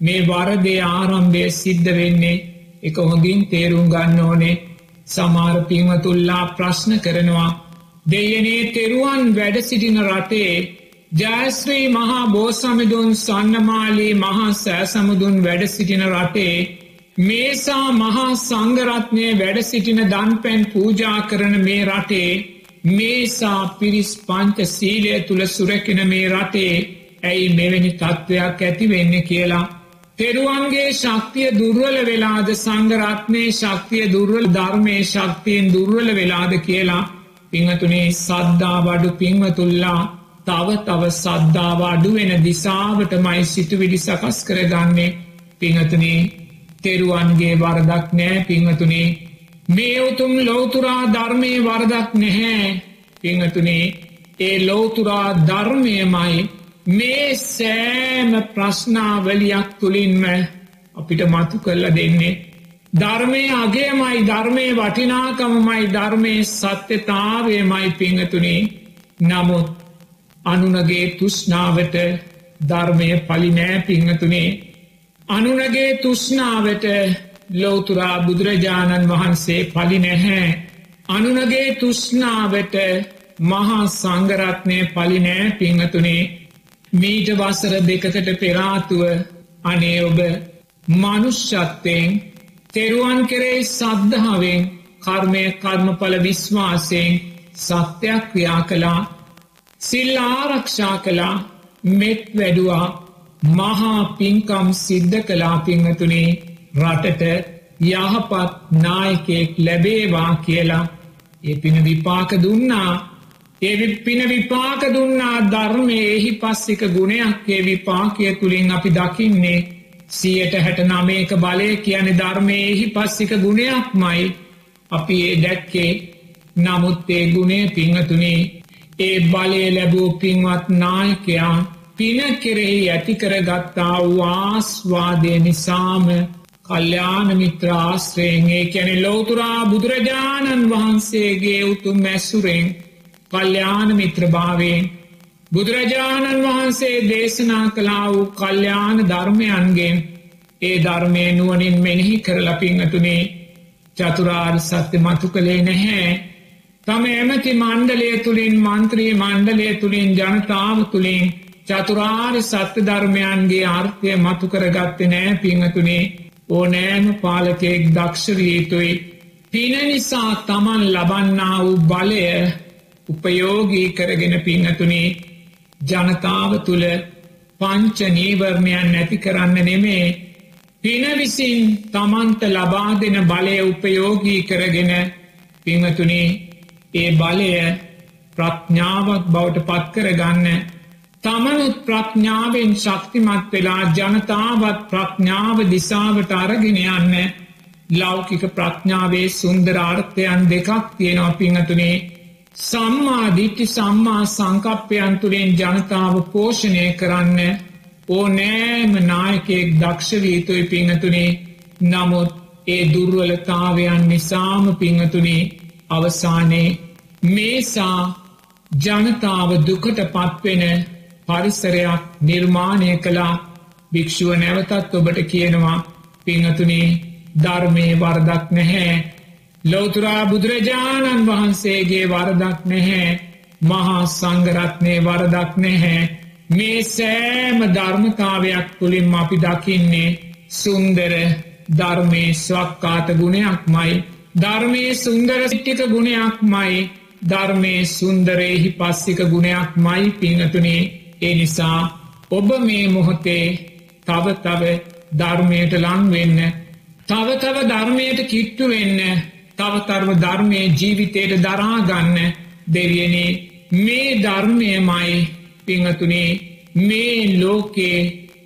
මේ වරදේ ආරම්භය සිද්ධ වෙන්නේ. එක හොඳින් තේරුම් ගන්න ඕනේ. සමාර පිංහතුල්ලා ප්‍රශ්න කරනවා දෙයනේ තෙරුවන් වැඩ සිටින රටේ ජයස්ත්‍රී මහා බෝසමිදුන් සන්නමාලී මහා සෑසමුදුන් වැඩ සිටින රටේ මේසා මහා සංගරත්නය වැඩ සිටින දන් පැන් පූජා කරන මේ රටේ මේසා පිරිස් පංච සීලය තුළ සුරැකෙන මේ රටේ ඇයි මෙවැනි තත්ත්වයක් ඇති වෙන්න කියලා. තෙරුවන්ගේ ශක්තිය දුර්වල වෙලාද සංගරත්නය ශක්තිය දුර්වල ධර්මය ශක්තියෙන් දුර්වල වෙලාද කියලා පිංහතුනේ සද්ධා වඩු පිංවතුල්ලා තව තව සද්ධාව අඩුවෙන දිසාවට මයි සිතුවිඩි සකස් කරගන්නේ. පිංහතුනේ තෙරුවන්ගේ වරදක් නෑ පිංහතුනේ මේ උතුම් ලෝතුරා ධර්මය වරදක් නැහැ. පිංහතුනේ ඒ ලෝතුරා ධර්මයමයි මේ සෑම ප්‍රශ්නාවලියක් තුළින්ම අපිට මතු කල්ල දෙන්නේ. ධර්මය අගේමයි ධර්මය වටිනාකමමයි ධර්මය සත්‍යතාවයමයි පිංහතුනේ නමුත් අනුනගේ තුෂ්නාවට ධර්මය පලිනෑ පිංහතුනේ. අනුනගේ තුෂ්නාවට ලෝතුරා බුදුරජාණන් වහන්සේ පලි නැහැ අනුනගේ තුෂ්නාවට මහා සංගරත්නය පලිනෑ පිංහතුනේ. මීට වසර දෙකකට පෙරාතුව අනේ ඔබ මනුෂ්‍යත්වයෙන් තෙරුවන් කෙරෙයි සද්ධාවෙන් කර්මය කර්මඵල විශ්වාසයෙන් සත්‍යයක් ක්‍රියා කලා සිල් ආරක්ෂා කලා මෙත් වැඩුවා මහා පින්කම් සිද්ධ කලා පිංහතුනේ රටට යහපත් නායකෙක් ලැබේවා කියලා ඒ පින විපාක දුන්නා. ඒ පින විපාක දුන්නා ධර්මය එහි පස්සික ගුණයක් ඒ විපාකය තුළින් අපි දකින්නේ. සියට හැට නමේක බලය කියන ධර්මය එහි පස්සික ගුණයක් මයි අපි ඒ දැක්කේ. නමුත් ඒ ගුණේ පිංහතුනේ ඒ බලය ලැබූ පින්වත් නායකයා පින කෙරෙහි ඇතිකර ගත්තා වාස්වාදය නිසාම කල්්‍යාන මිත්‍රාශ්‍රයෙන් කැනෙ ලෝතුරා බුදුරජාණන් වහන්සේගේ උතුම් මැස්සුරෙන් කල්්‍යාන මිත්‍රභාවෙන් බුදුරජාණන් වහන්සේ දේශනා කලා වූ කල්්‍යාන ධර්මයන්ගෙන් ඒ ධර්මය නුවනින් මෙනෙහි කරලපිංහතුනේ චතුරාර් සත්‍ය මතු කළේ නැහැ. තම ඇමති මණ්ඩලය තුළින් මන්ත්‍රී මණ්ඩලය තුළින් ජනතාව තුළින් චතුරාර් සත්‍ය ධර්මයන්ගේ ආර්ථය මතු කරගත්ත නෑ පිංහතුනේ ඕ නෑම පාලකෙක් දක්ෂවීතුයි. පින නිසා තමන් ලබන්නා වූ බලය උපයෝගී කරගෙන පිංහතුනේ ජනතාව තුළ පංච නීවර්ණයන් නැති කරන්න නෙමේ පින විසින් තමන්ත ලබා දෙන බලය උපයෝගී කරගෙන පිංහතුනේ ඒ බලය ප්‍රඥාවක් බවට පත්කර ගන්න තමනුත් ප්‍රඥාවෙන් ශක්තිමත් වෙලා ජනතාවත් ප්‍රඥාව දිසාවට අරගෙන යන්න. ලෞකික ප්‍රඥාවේ සුන්දරාර්ථයන් දෙකක් තියෙනවා පිංහතුනේ සම්මා දිට්ටි සම්මා සංකප්පයන් තුළින් ජනතාව පෝෂණය කරන්න. ඕ නෑම නායකෙක් දක්ෂවීතුයි පිංහතුනේ නමුත් ඒ දුර්වලතාවයන් නිසාම පිංහතුනේ අවසානයේ මේසා ජනතාව දුකට පත්වෙන පරිසරයක් නිර්මාණය කලා භික්‍ෂුව නැවතත් ඔබට කියනවා පිංහතුනේ ධර්මය වරදක් නැහැ. ලෝතුරා බුදුරජාණන් වහන්සේගේ වරදක් නැහැ. මහා සංගරත්නය වරදක් නැහැ. මේ සෑම ධර්මතාවයක් තුළින් අපි දකින්නේ සුන්දර ධර්මය ස්වක්කාත ගුණයක් මයි ධර්මය සුන්දර සිට්ටික ගුණයක් මයි ධර්මය සුන්දරයෙහි පස්සික ගුණයක් මයි පිංහතුනේ ඒ නිසා ඔබ මේ මොහොතේ තව තව ධර්මයට ලංවෙන්න තව තව ධර්මයට කිට්ටු වෙන්න තවතරව ධර්මය ජීවිතයට දරාගන්න දෙවියනේ මේ ධර්මයමයි පිංහතුනේ මේ ලෝකේ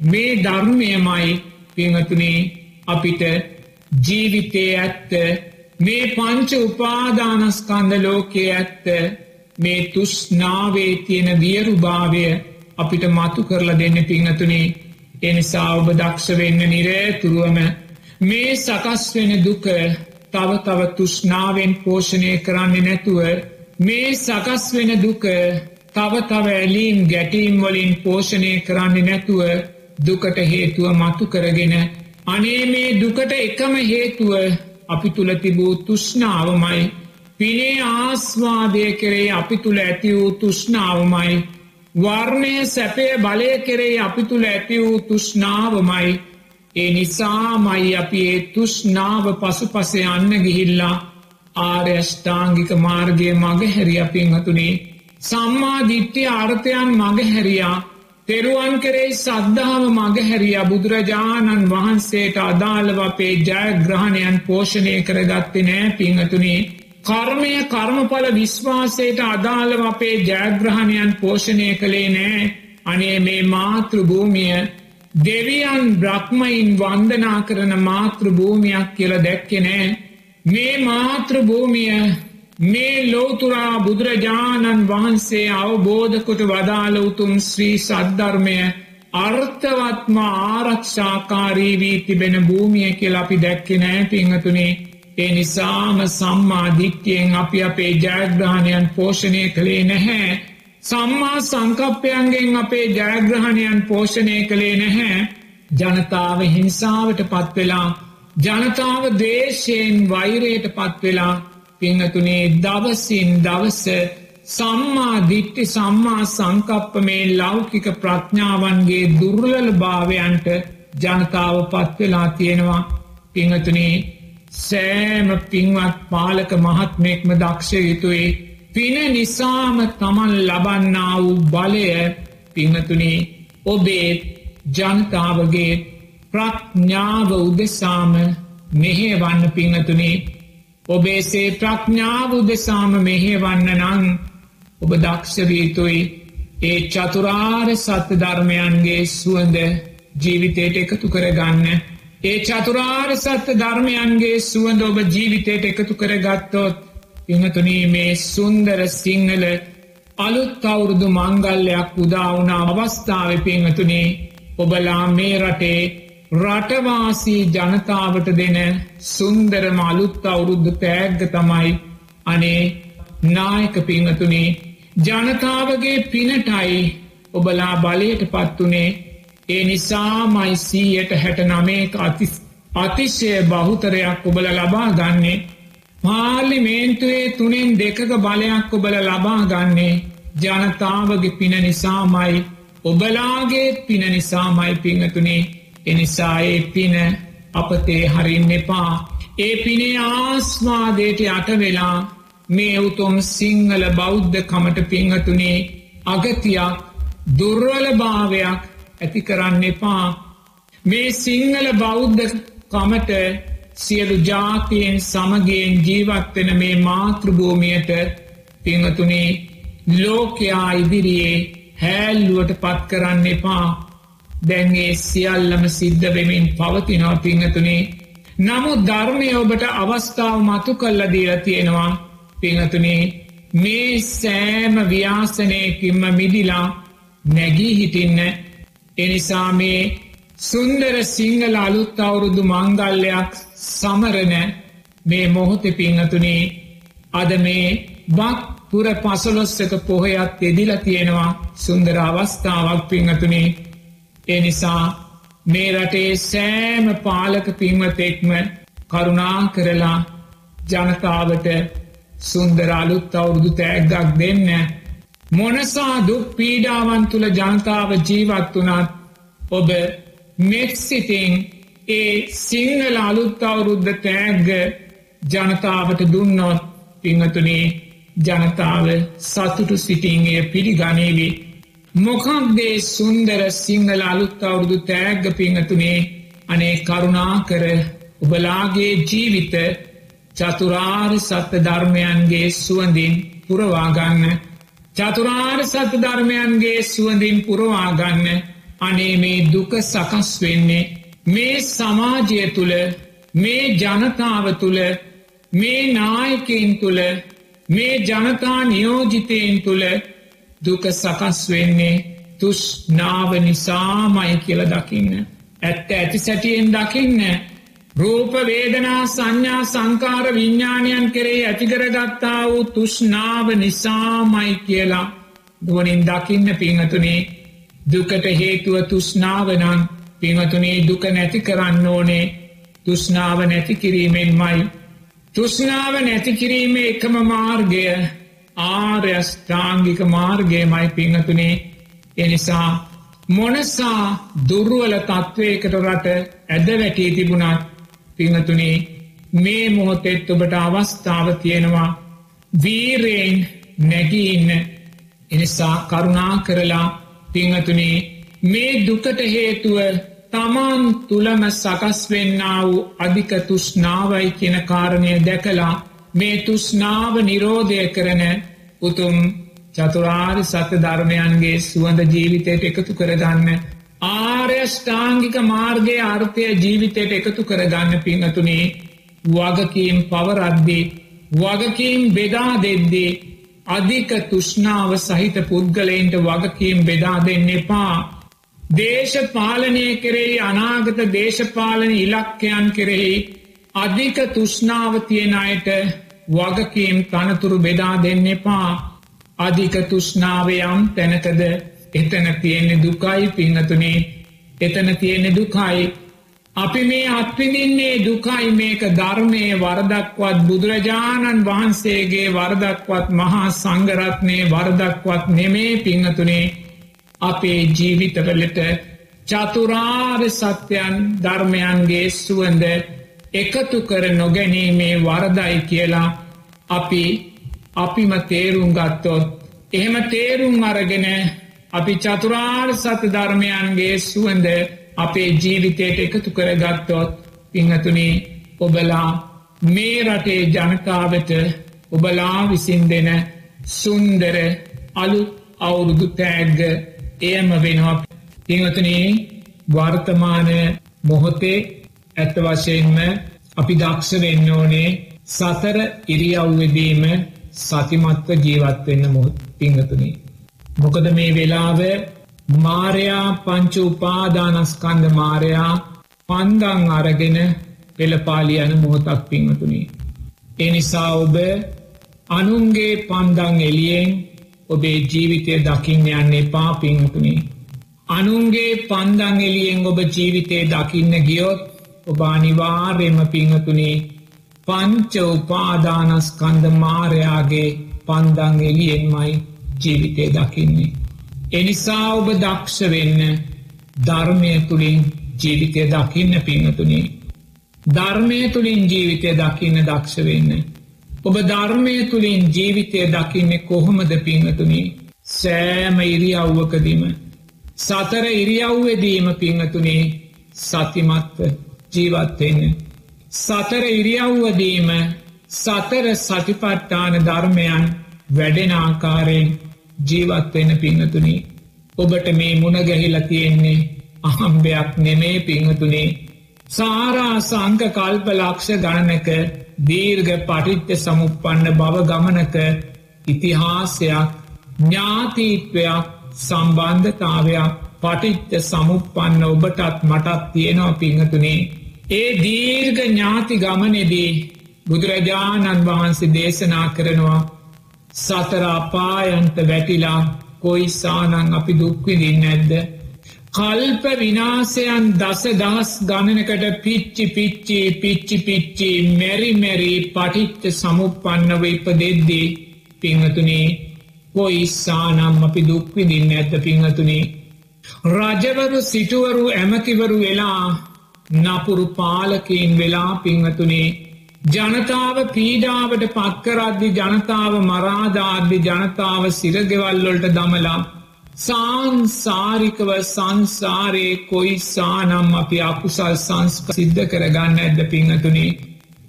මේ ධර්මයමයි පිංහතුනේ අපිට ජීවිතය ඇත්ත මේ පංච උපාදානස්කන්ද ලෝකයේ ඇත්ත මේ තුෂ්නාවේ තියෙන වියරුභාවය අපිට මතු කරලා දෙන්න පිංහතුනේ. එනිසා ඔබ දක්ෂ වෙන්න නිරේතුරුවම මේ සකස් වෙන දුක තව තව තුෂ්නාවෙන් පෝෂණය කරන්නේ නැතුව මේ සකස් වෙන දුක තව තව ඇලීම් ගැටීම් වලින් පෝෂණය කරන්නේ නැතුව දුකට හේතුව මතු කරගෙන අනේ මේ දුකට එකම හේතුව අපි තුළ තිබූ තුෂ්නාවමයි පිනේ ආස්වාදය කරේ අපි තුළ ඇති වූ තුෂ්නාවමයි වර්ණය සැපය බලය කරේ අපි තුළ ඇති වූ තුෂ්නාවමයි ඒ නිසාමයි අපි ඒ තුෂ්නාව පසු පස යන්න ගිහිල්ලා ආර්යෂ්ඨාංගික මාර්ගය මගහැරිය පින්හතුනේ සම්මාධිට්්‍ය ආර්ථයන් මගහැරයා. තෙරුවන් කරේ සද්ධාව මගහැරිය බුදුරජාණන් වහන්සේට අදාළව අපේ ජයග්‍රහණයන් පෝෂණය කරගත්තේ නෑ පිංහතුනේ කර්මය කර්මඵල විශ්වාසයට අදාළව අපේ ජයග්‍රහණයන් පෝෂණය කළේ නෑ. අනේ මේ මාතෘභූමිය දෙවියන් බ්‍රහ්මයින් වන්දනා කරන මාතෘභූමියක් කියල දැක්කෙනෑ මේ මාතෘභූමිය මේ ලෝතුරා බුදුරජාණන් වහන්සේ අවබෝධකොට වදාළ උතුම් ශ්‍රී සද්ධර්මය අර්ථවත්ම ආරක්ෂාකාරී වී තිබෙන භූමිය කියල අපි දැක්කෙ නෑ පිංහතුනේ ඒ නිසාම සම්මාධික්්‍යයෙන් අපි අපේ ජයග්‍රහණයන් පෝෂණය කළේ නැහැ. සම්මා සංකප්පයන්ගෙන් අපේ ජයග්‍රහණයන් පෝෂණය කළේ නැහැ. ජනතාව හිංසාවට පත්වෙලා ජනතාව දේශයෙන් වෛරයට පත්වෙලා පිංහතුනේ දවසින් දවස සම්මා දිට්ටි සම්මා සංකප්ප මේ ලෞකික ප්‍රඥාවන්ගේ දුර්ලල භාවයන්ට ජනතාව පත්වෙලා තියෙනවා. පිංහතුනේ සෑම පින්වත් පාලක මහත්මෙක්ම දක්ෂ යුතුයි. පින නිසාම තමන් ලබන්නා වූ බලය පිංහතුනේ ඔබේ ජනතාවගේ ප්‍රඥාව උදෙසාම මෙහේවන්න පිංහතුනේ ඔබේසේ ප්‍රඥාව උදෙසාම මෙහේවන්න නං ඔබ දක්ෂවීතුයි ඒ චතුරාර් සත්‍ය ධර්මයන්ගේ සුවඳ ජීවිතයට එකතු කරගන්න. ඒ චතුරාර් සත්‍ය ධර්මයන්ගේ සුවඳ ඔබ ජීවිතයට එකතු කර ගත්තොත් පිහතුනී මේ සුන්දර සිංහල අලුත් අවුරුදු මංගල්ලයක් උදාවුණ අවස්ථාව පිංහතුනේ ඔබලා මේ රටේ රටවාසී ජනතාවට දෙන සුන්දර මලුත් අවුරුද්ධ තෑග්ග තමයි අනේ නායක පිංහතුනේ ජනතාවගේ පිනටයි ඔබලා බලයට පත්වනේ ඒ නිසාමයි සීයට හැට නමේ අතිස් අතිශ්‍යය බහුතරයක් ඔබල ලබා ගන්නේ. පාර්ලිමේන්තුවේ තුනෙන් දෙකක බලයක් ඔබල ලබා ගන්නේ ජනතාවගේ පින නිසාමයි. ඔබලාගේ පින නිසාමයි පිංහතුනේ එනිසා ඒ පින අපතේ හරින්න එපා. ඒ පිනේ ආස්වාදයට යට වෙලා මේ උතුම් සිංහල බෞද්ධ කමට පිංහතුනේ අගතියක් දුර්වලභාවයක් ඇති කරන්න එපා. මේ සිංහල බෞද්ධ කමට සියලු ජාතියෙන් සමගයෙන් ජීවත්වෙන මේ මාතෘභූමියයට පිංහතුනේ ලෝකයා ඉදිරියේ හැල්ලුවට පත් කරන්න එපා. දැන්ගේ සියල්ලම සිද්ධ වෙමින් පවතිනවා පිංහතුනේ නමුත් ධර්මය ඔබට අවස්ථාව මතු කල්ල දීලා තියෙනවා පිංහතුනේ මේ සෑම ව්‍යාසනයකින්ම මිදිලා නැගී හිටින්න. එනිසා මේ සුන්දර සිංහල අලුත් අවුරුදු මංගල්ලයක් සමරණ මේ මොහොත පිංහතුනේ අද මේ බක් පුර පසලොස්සක පොහොයත් එදිල තියෙනවා සුන්දර අවස්ථාවක් පිංහතුනේ එනිසා මේ රටේ සෑම පාලක පින්වතෙක්ම කරුණා කරලා ජනතාවට සුන්දර අලුත් අවුරුදු තෑග්ගක් දෙන්න මොනසා දුක් පීඩාවන් තුළ ජනතාව ජීවත් වනත් ඔබ මෙක්සිතින් ඒ සිංහල අලුත් අවුරුද්ධ තෑග්ග ජනතාවට දුන්නොත් පිංහතුනේ ජනතාව සතුටු සිටින්ගේ පිළිගනේවි. මොකක්දේ සුන්දර සිංහල අලුත් අවුරුදු තෑග්ග පිංහතුනේ? අනේ කරුණා කර ඔබලාගේ ජීවිත චතුරාර් සත්‍ය ධර්මයන්ගේ සුවඳින් පුරවාගන්න චතුරාර් සත්‍ය ධර්මයන්ගේ සුවඳින් පුරවාගන්න අනේ මේ දුක සකස් වෙන්නේ මේ සමාජය තුළ මේ ජනතාව තුළ මේ නායකයින් තුළ මේ ජනතා නියෝජිතයෙන් තුළ දුක සකස් වෙන්නේ තුෂ්නාව නිසාමයි කියල දකින්න. ඇත්ත ඇති සැටියෙන් දකින්න රූප වේදනා සංඥා සංකාර විඤ්ඥාණයන් කරේ ඇතිකරගත්තා වූ තුෂ්නාව නිසාමයි කියලා දුවනින් දකින්න පිංහතුනේ දුකට හේතුව තුෂ්නාවනං පිංහතුනේ දුක නැති කරන්න ඕනේ තුෂ්නාව නැති කිරීමෙන් මයි. තුෂ්නාව නැති කිරීම එකම මාර්ගය ආර්යෂ්ඨාංගික මාර්ගය මයි පිංහතුනේ එනිසා මොනසා දුර්ුවල තත්ත්වයකට රට ඇද වැටී තිබුණත් පිංහතුනේ මේ මොහොතෙත් ඔබට අවස්ථාව තියෙනවා වීරයෙන් නැගීන්න එනිසා කරුණා කරලා පිංහතුනේ මේ දුකට හේතුව තමන් තුළම සකස් වෙන්න වූ අධික තුෂ්නාවයි කියන කාරණය දැකලා මේ තුෂ්නාව නිරෝධය කරන උතුම් චතුරාර් සත්‍ය ධර්මයන්ගේ සුවඳ ජීවිතයට එකතු කරගන්න ආර්යෂ්ඨාංගික මාර්ගය අර්ථය ජීවිතයට එකතු කරගන්න පිංහතුනේ වගකීම් පවරද්දේ වගකීම් බෙදා දෙද්දේ අධික තුෂ්නාව සහිත පුද්ගලයින්ට වගකීම් බෙදා දෙන්න එපා. දේශපාලනය කෙරෙහි අනාගත දේශපාලන ඉලක්කයන් කෙරෙහි අධික තුෂ්නාව තියෙන අයට වගකීම් තනතුරු බෙදා දෙන්න එපා. අධික තුෂ්නාවයම් තැනකද? එතන තියෙන්නේ දුකයි පිංහතුනේ එතන තියෙන්නේ දුකයි. අපි මේ අත්විඳින්නේ දුකයි. මේක ධර්මය වරදක්වත් බුදුරජාණන් වහන්සේගේ වරදක්වත් මහා සංගරත්නය වරදක්වත් නෙමේ පිංහතුනේ අපේ ජීවිතවලට චතුරාර් සත්‍යයන් ධර්මයන්ගේ සුවන්ද එකතු කර නොගැනීමේ වරදයි කියලා අපි අපිම තේරුම් ගත්තොත් එහෙම තේරුම් අරගෙන අපි චතුරාර් සත ධර්මයන්ගේ සුවඳ අපේ ජීවිතයට එකතු කර ගත්තොත් පිංහතුනේ ඔබලා මේ රටේ ජනතාවට ඔබලා විසින් දෙන සුන්දර අලු අවුරුදු තෑග්ග එයම වෙනවා. පිංහතුනේ වර්තමාන මොහොතේ ඇත්ත වශයෙන්ම අපි දක්ෂ වෙන්න ඕනේ සතර ඉරියව්වෙදීම සතිමත්ව ජීවත්වෙන්න මොහොත් පිංහතුනේ මොකද මේ වෙලාව මාරයා පංච උපාදානස්කන්ද මාරයා පන්දං අරගෙන පෙළපාලි යන මොහොතක් පිංහතුනි. එනිසා ඔබ අනුන්ගේ පන්දං එලියෙන් ඔබේ ජීවිතය දකින්න යන්නේ පාපිංහතුනේ. අනුන්ගේ පන්දං එලියෙන් ඔබ ජීවිතය දකින්න ගියොත් ඔබ අනිවාර්යම පිංහතුනේ පංච උපාදානස්කන්ද මාරයාගේ පන්දං එලියෙන්මයි ජීවිතය දකින්නේ. එනිසා ඔබ දක්ෂ වෙන්න ධර්මය තුළින් ජීවිතය දකින්න පිංහතුනේ. ධර්මය තුළින් ජීවිතය දකින්න දක්ෂ වෙන්න. ඔබ ධර්මය තුළින් ජීවිතය දකින්නේ කොහොමද පිංහතුනේ සෑම ඉරියව්වකදීම සතර ඉරියව්වදීම පිංහතුනේ සතිමත්ව ජීවත්වෙන්න. සතර ඉරියව්වදීම සතර සටිපට්ටාන ධර්මයන් වැඩෙන ආකාරයෙන් ජීවත්වෙන පිංහතුනි ඔබට මේ මුණ ගැහිල තියෙන්නේ අහම්බයක් නෙමේ පිංහතුනේ සාරා සංක කල්ප ලක්ෂ ගණනක දීර්ග පටිත්්‍ය සමුපන්න බව ගමනක ඉතිහාසයක් ඥාතීත්වයක් සම්බන්ධතාවයක් පටිත්්‍ය සමුපන්න ඔබටත් මටත් තියෙනවා පිංහතුනේ ඒ දීර්ග ඥාති ගමනෙදී බුදුරජාණන් වහන්සේ දේශනා කරනවා සතරාපායන්ත වැටිලා කොයි සානං අපි දුක්විදින්න ඇද්ද. කල්ප විනාසයන් දස දහස් ගණනකට පිච්චි පිච්චි පිච්චි පිච්චි මැරි මැරී පටිච්ච සමුපන්නව ඉප දෙද්දී පිංහතුනේ කොයි සානම් අපි දුක්විදින්න ඇත්ත පිංහතුනේ. රජවරු සිටුවරු ඇමතිවරු වෙලා නපුරු පාලකයෙන් වෙලා පිංහතුනේ ජනතාව පීඩාවට පත්කරද්දි ජනතාව මරාධාර්දි ජනතාව සිරගෙවල්ලොල්ට දමලා සාන්සාරිකව සංසාරයේ කොයි සානම් අපි අකුසල් සංස්ක සිද්ධ කරගන්න ඇද පිංහතුනේ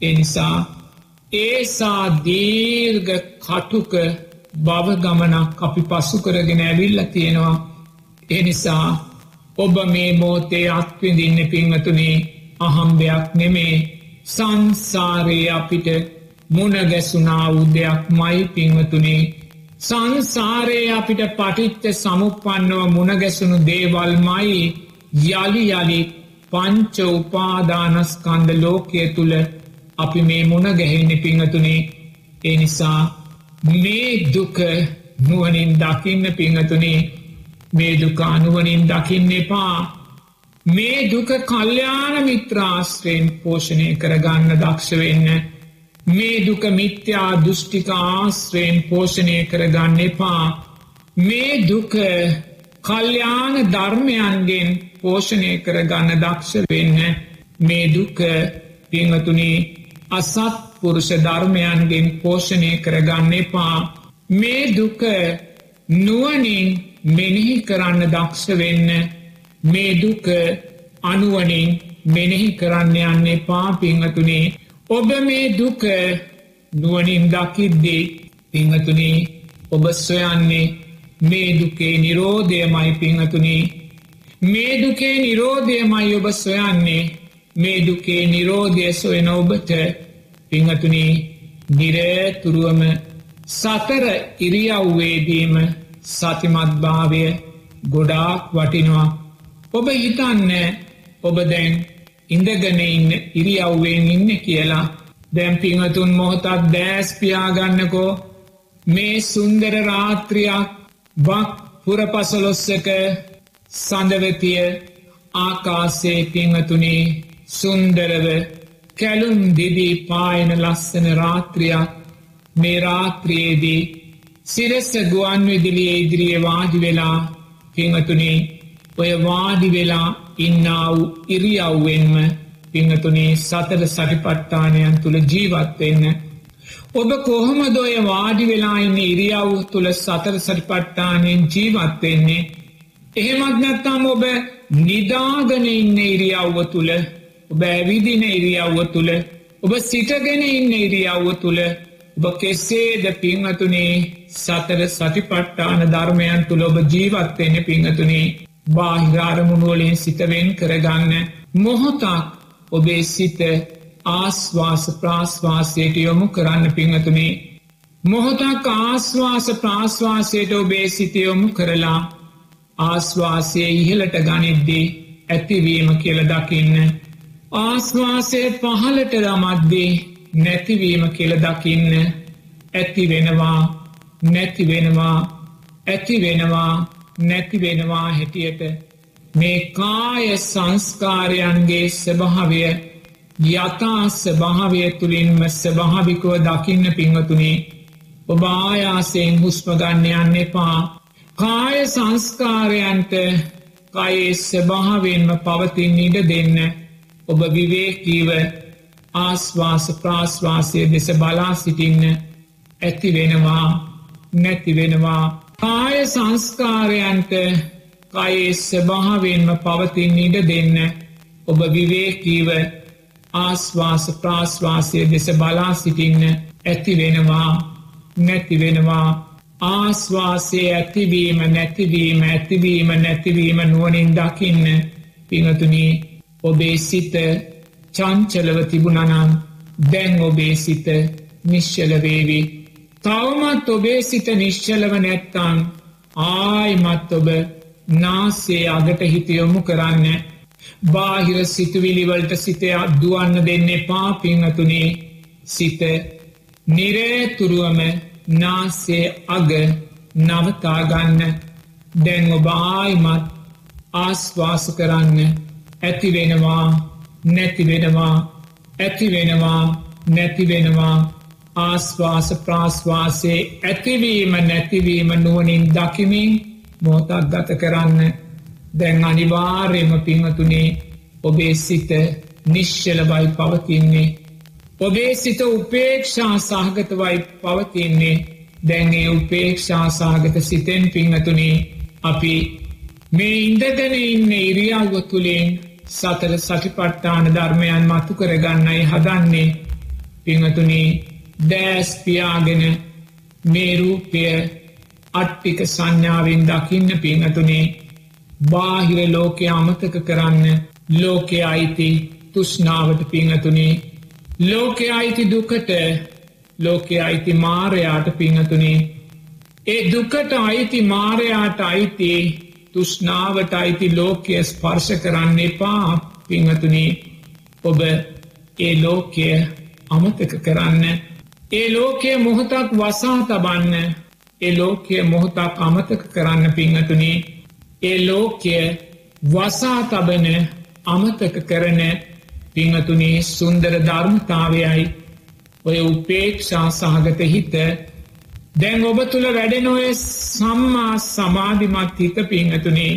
එනිසා ඒසා දීර්ග කටුක බවගමනක් අපි පසු කරගෙන ඇවිල්ල තියෙනවා. එනිසා ඔබ මේ මෝතේ අත්විදින්න පිංහතුනේ අහම්බයක් නෙමේ. සංසාරයේ අපිට මුණගැසුනා උදයක් මයි පිංවතුනේ සංසාරයේ අපිට පටිච්ච සමුපන්නව මුණගැසුණු දේවල් මයි යළි යළි පංච උපාදානස්කන්ද ලෝකය තුළ අපි මේ මුණ ගැහෙන්නේ පිංහතුනේ ඒ නිසා මේ දුක නුවනින් දකින්න පිංහතුනේ මේ දුකානුවනින් දකින්න එපා. මේ දුක කල්්‍යාන මිත්‍රාශ්‍රයෙන් පෝෂණය කරගන්න දක්ෂවෙන්න මේ දුක මිත්‍යා දෘෂ්ටිකාශ්‍රයෙන් පෝෂණය කරගන්න එපා. මේ දුක කල්්‍යාන ධර්මයන්ගෙන් පෝෂණය කරගන්න දක්ෂ වෙන්න. මේ දුක පිංහතුනි අසත් පුරුෂ ධර්මයන්ගෙන් පෝෂණය කරගන්න එපා. මේ දුක නුවනින් මෙනෙහි කරන්න දක්ෂ වෙන්න මේ දුක අනුවනින් මෙනෙහි කරන්න යන්නේ පාපිංහතුනේ ඔබ මේ දුක නුවනින් දකිද්දේ පිංහතුනේ ඔබ සොයන්නේ මේ දුකේ නිරෝධයමයි පිංහතුනේ මේ දුකේ නිරෝධයමයි ඔබ සොයන්නේ මේ දුකේ නිරෝධය සොයන ඔබට පිංහතුනේ නිරේතුරුවම සතර ඉරියව්වේදීම සතිමත්භාවය ගොඩාක් වටිනවා. ඔබ හිතන්න ඔබ දැන් ඉඳගන ඉන්න ඉරියව්වෙන් ඉන්න කියලා. දැම් පිංහතුන් මොහොතත් දෑස් පියාගන්නකෝ. මේ සුන්දර රාත්‍රියක් බක් පුරපසලොස්සක සඳවතිය ආකාසේ පිංහතුනේ සුන්දරව කැලුම් දිදී පායන ලස්සන රාත්‍රියක්. මේ රාත්‍රයේදී සිරෙස්ස ගුවන් විදිලිය ඉදිරිය වාඩි වෙලා පිංහතුනේ ඔය වාඩි වෙලා ඉන්නාව ඉරියව්වෙන්ම පිංහතුනේ සතර සටිපට්ටානයන් තුළ ජීවත්වෙන්න. ඔබ කොහොමද ඔය වාඩි වෙලා ඉන්න ඉරියව් තුළ සතර සටිපට්ටානයෙන් ජීවත්වෙන්නේ. එහෙමත් නැත්තාම ඔබ නිදාගන ඉන්න ඉරියව්ව තුළ ඔබ ඇවිදින ඉරියව්ව තුළ ඔබ සිටගෙන ඉන්න ඉරියව්ව තුළ ඔබ කෙස්සේද පිංහතුනේ සතර සටිපට්ටාන ධර්මයන් තුළ ඔබ ජීවත්වෙන්න පිංහතුනේ බාහිරාරමුණුවලින් සිතවෙන් කරගන්න මොහොතක් ඔබේ සිත ආස්වාස ප්‍රාශ්වාසයට යොමු කරන්න පිංහතුනේ. මොහොතක් ආස්වාස ප්‍රාශ්වාසයට ඔබේ සිතයොමු කරලා ආස්වාසය ඉහලට ගනිද්දී ඇතිවීම කියල දකින්න. ආස්වාසය පහලට දමද්දී නැතිවීම කියල දකින්න ඇති වෙනවා නැති වෙනවා ඇති වෙනවා නැති වෙනවා හැටියට මේ කාය සංස්කාරයන්ගේ ස්වභාවය යථා ස්වභාවය තුළින්ම ස්වභාවිකව දකින්න පිංවතුනේ ඔබායාසයෙන් හුස්පගන්න යන්න එපා. කාය සංස්කාරයන්ට කයේ ස්වභාවෙන්ම පවතින් ඉඩ දෙන්න ඔබ විවේකීව ආස්වාස ප්‍රාශ්වාසය දෙස බලා සිටින්න ඇති වෙනවා. නැති වෙනවා කාය සංස්කාරයන්ට කයේ ස්වභාවෙන්ම පවතින් ඉඩ දෙන්න ඔබ විවේකීව ආස්වාස ප්‍රාශ්වාසය දෙස බලා සිටින්න ඇති වෙනවා නැති වෙනවා ආස්වාසේ ඇතිවීම නැතිවීම ඇතිවීම නැතිවීම නුවනින් දකින්න පිඟතුනී ඔබේ සිත චංචලව තිබුණනම් දැන් ඔබේ සිත නිශ්චලවේවි. තවමත් ඔබේ සිත නිශ්චලව නැත්තං ආයිමත් ඔබ නාසේ අගට හිතයොමු කරන්න. බාහිර සිතුවිලිවලට සිතයක් දුවන්න දෙන්නේ පාපිංහතුනේ සිත නිරේතුරුවම නාසේ අග නවතාගන්න දැන් ඔබ ආයිමත් ආස්වාස කරන්න. ඇතිවෙනවා නැතිවෙනවා ඇතිවෙනවා නැතිවෙනවා ආස්වාස ප්‍රාශ්වාසයේ ඇතිවීම නැතිවීම නුවනින් දකිමින් මෝතක් ගත කරන්න. දැන් අනිවාර්යම පිංහතුනේ ඔබේ සිත නිශ්්‍යලබයි පවතින්නේ. ඔබේ සිත උපේක්ෂා සහගතවයි පවතින්නේ. දැන්ගේ උපේක්ෂා සහගත සිතෙන් පිංහතුනේ අපි මේ ඉන්දගෙන ඉන්න ඉරියාව තුළින් සතර සටිපට්ටාන ධර්මයන් මතු කරගන්නයි හදන්නේ. පිංහතුනී දෑස්පියාගෙන මේරූපය අට්ටික සංඥාවෙන් දකින්න පිංහතුනේ බාහිර ලෝකය අමතක කරන්න ලෝකය අයිති තුෂ්නාවට පිංහතුනේ ලෝකය අයිති දුකට ලෝකය අයිති මාරයාට පිංහතුනේ ඒ දුකට අයිති මාරයාට අයිති තුෂ්නාවට අයිති ලෝකය ස්පර්ශ කරන්න එපා පිංහතුනී ඔබ ඒ ලෝකය අමතක කරන්න ඒ ලෝකය මොහොතක් වසා තබන්න ඒ ලෝකය මොහොතක් අමතක කරන්න පිංහතුනී ඒ ලෝකය වසා තබන අමතක කරන පිංහතුනේ සුන්දර ධර්මතාවයයි ඔය උපේක්ෂා සහගත හිත. දැන් ඔබ තුළ වැඩෙනොය සම්මා සමාධිමත් හිත පිංහතුනේ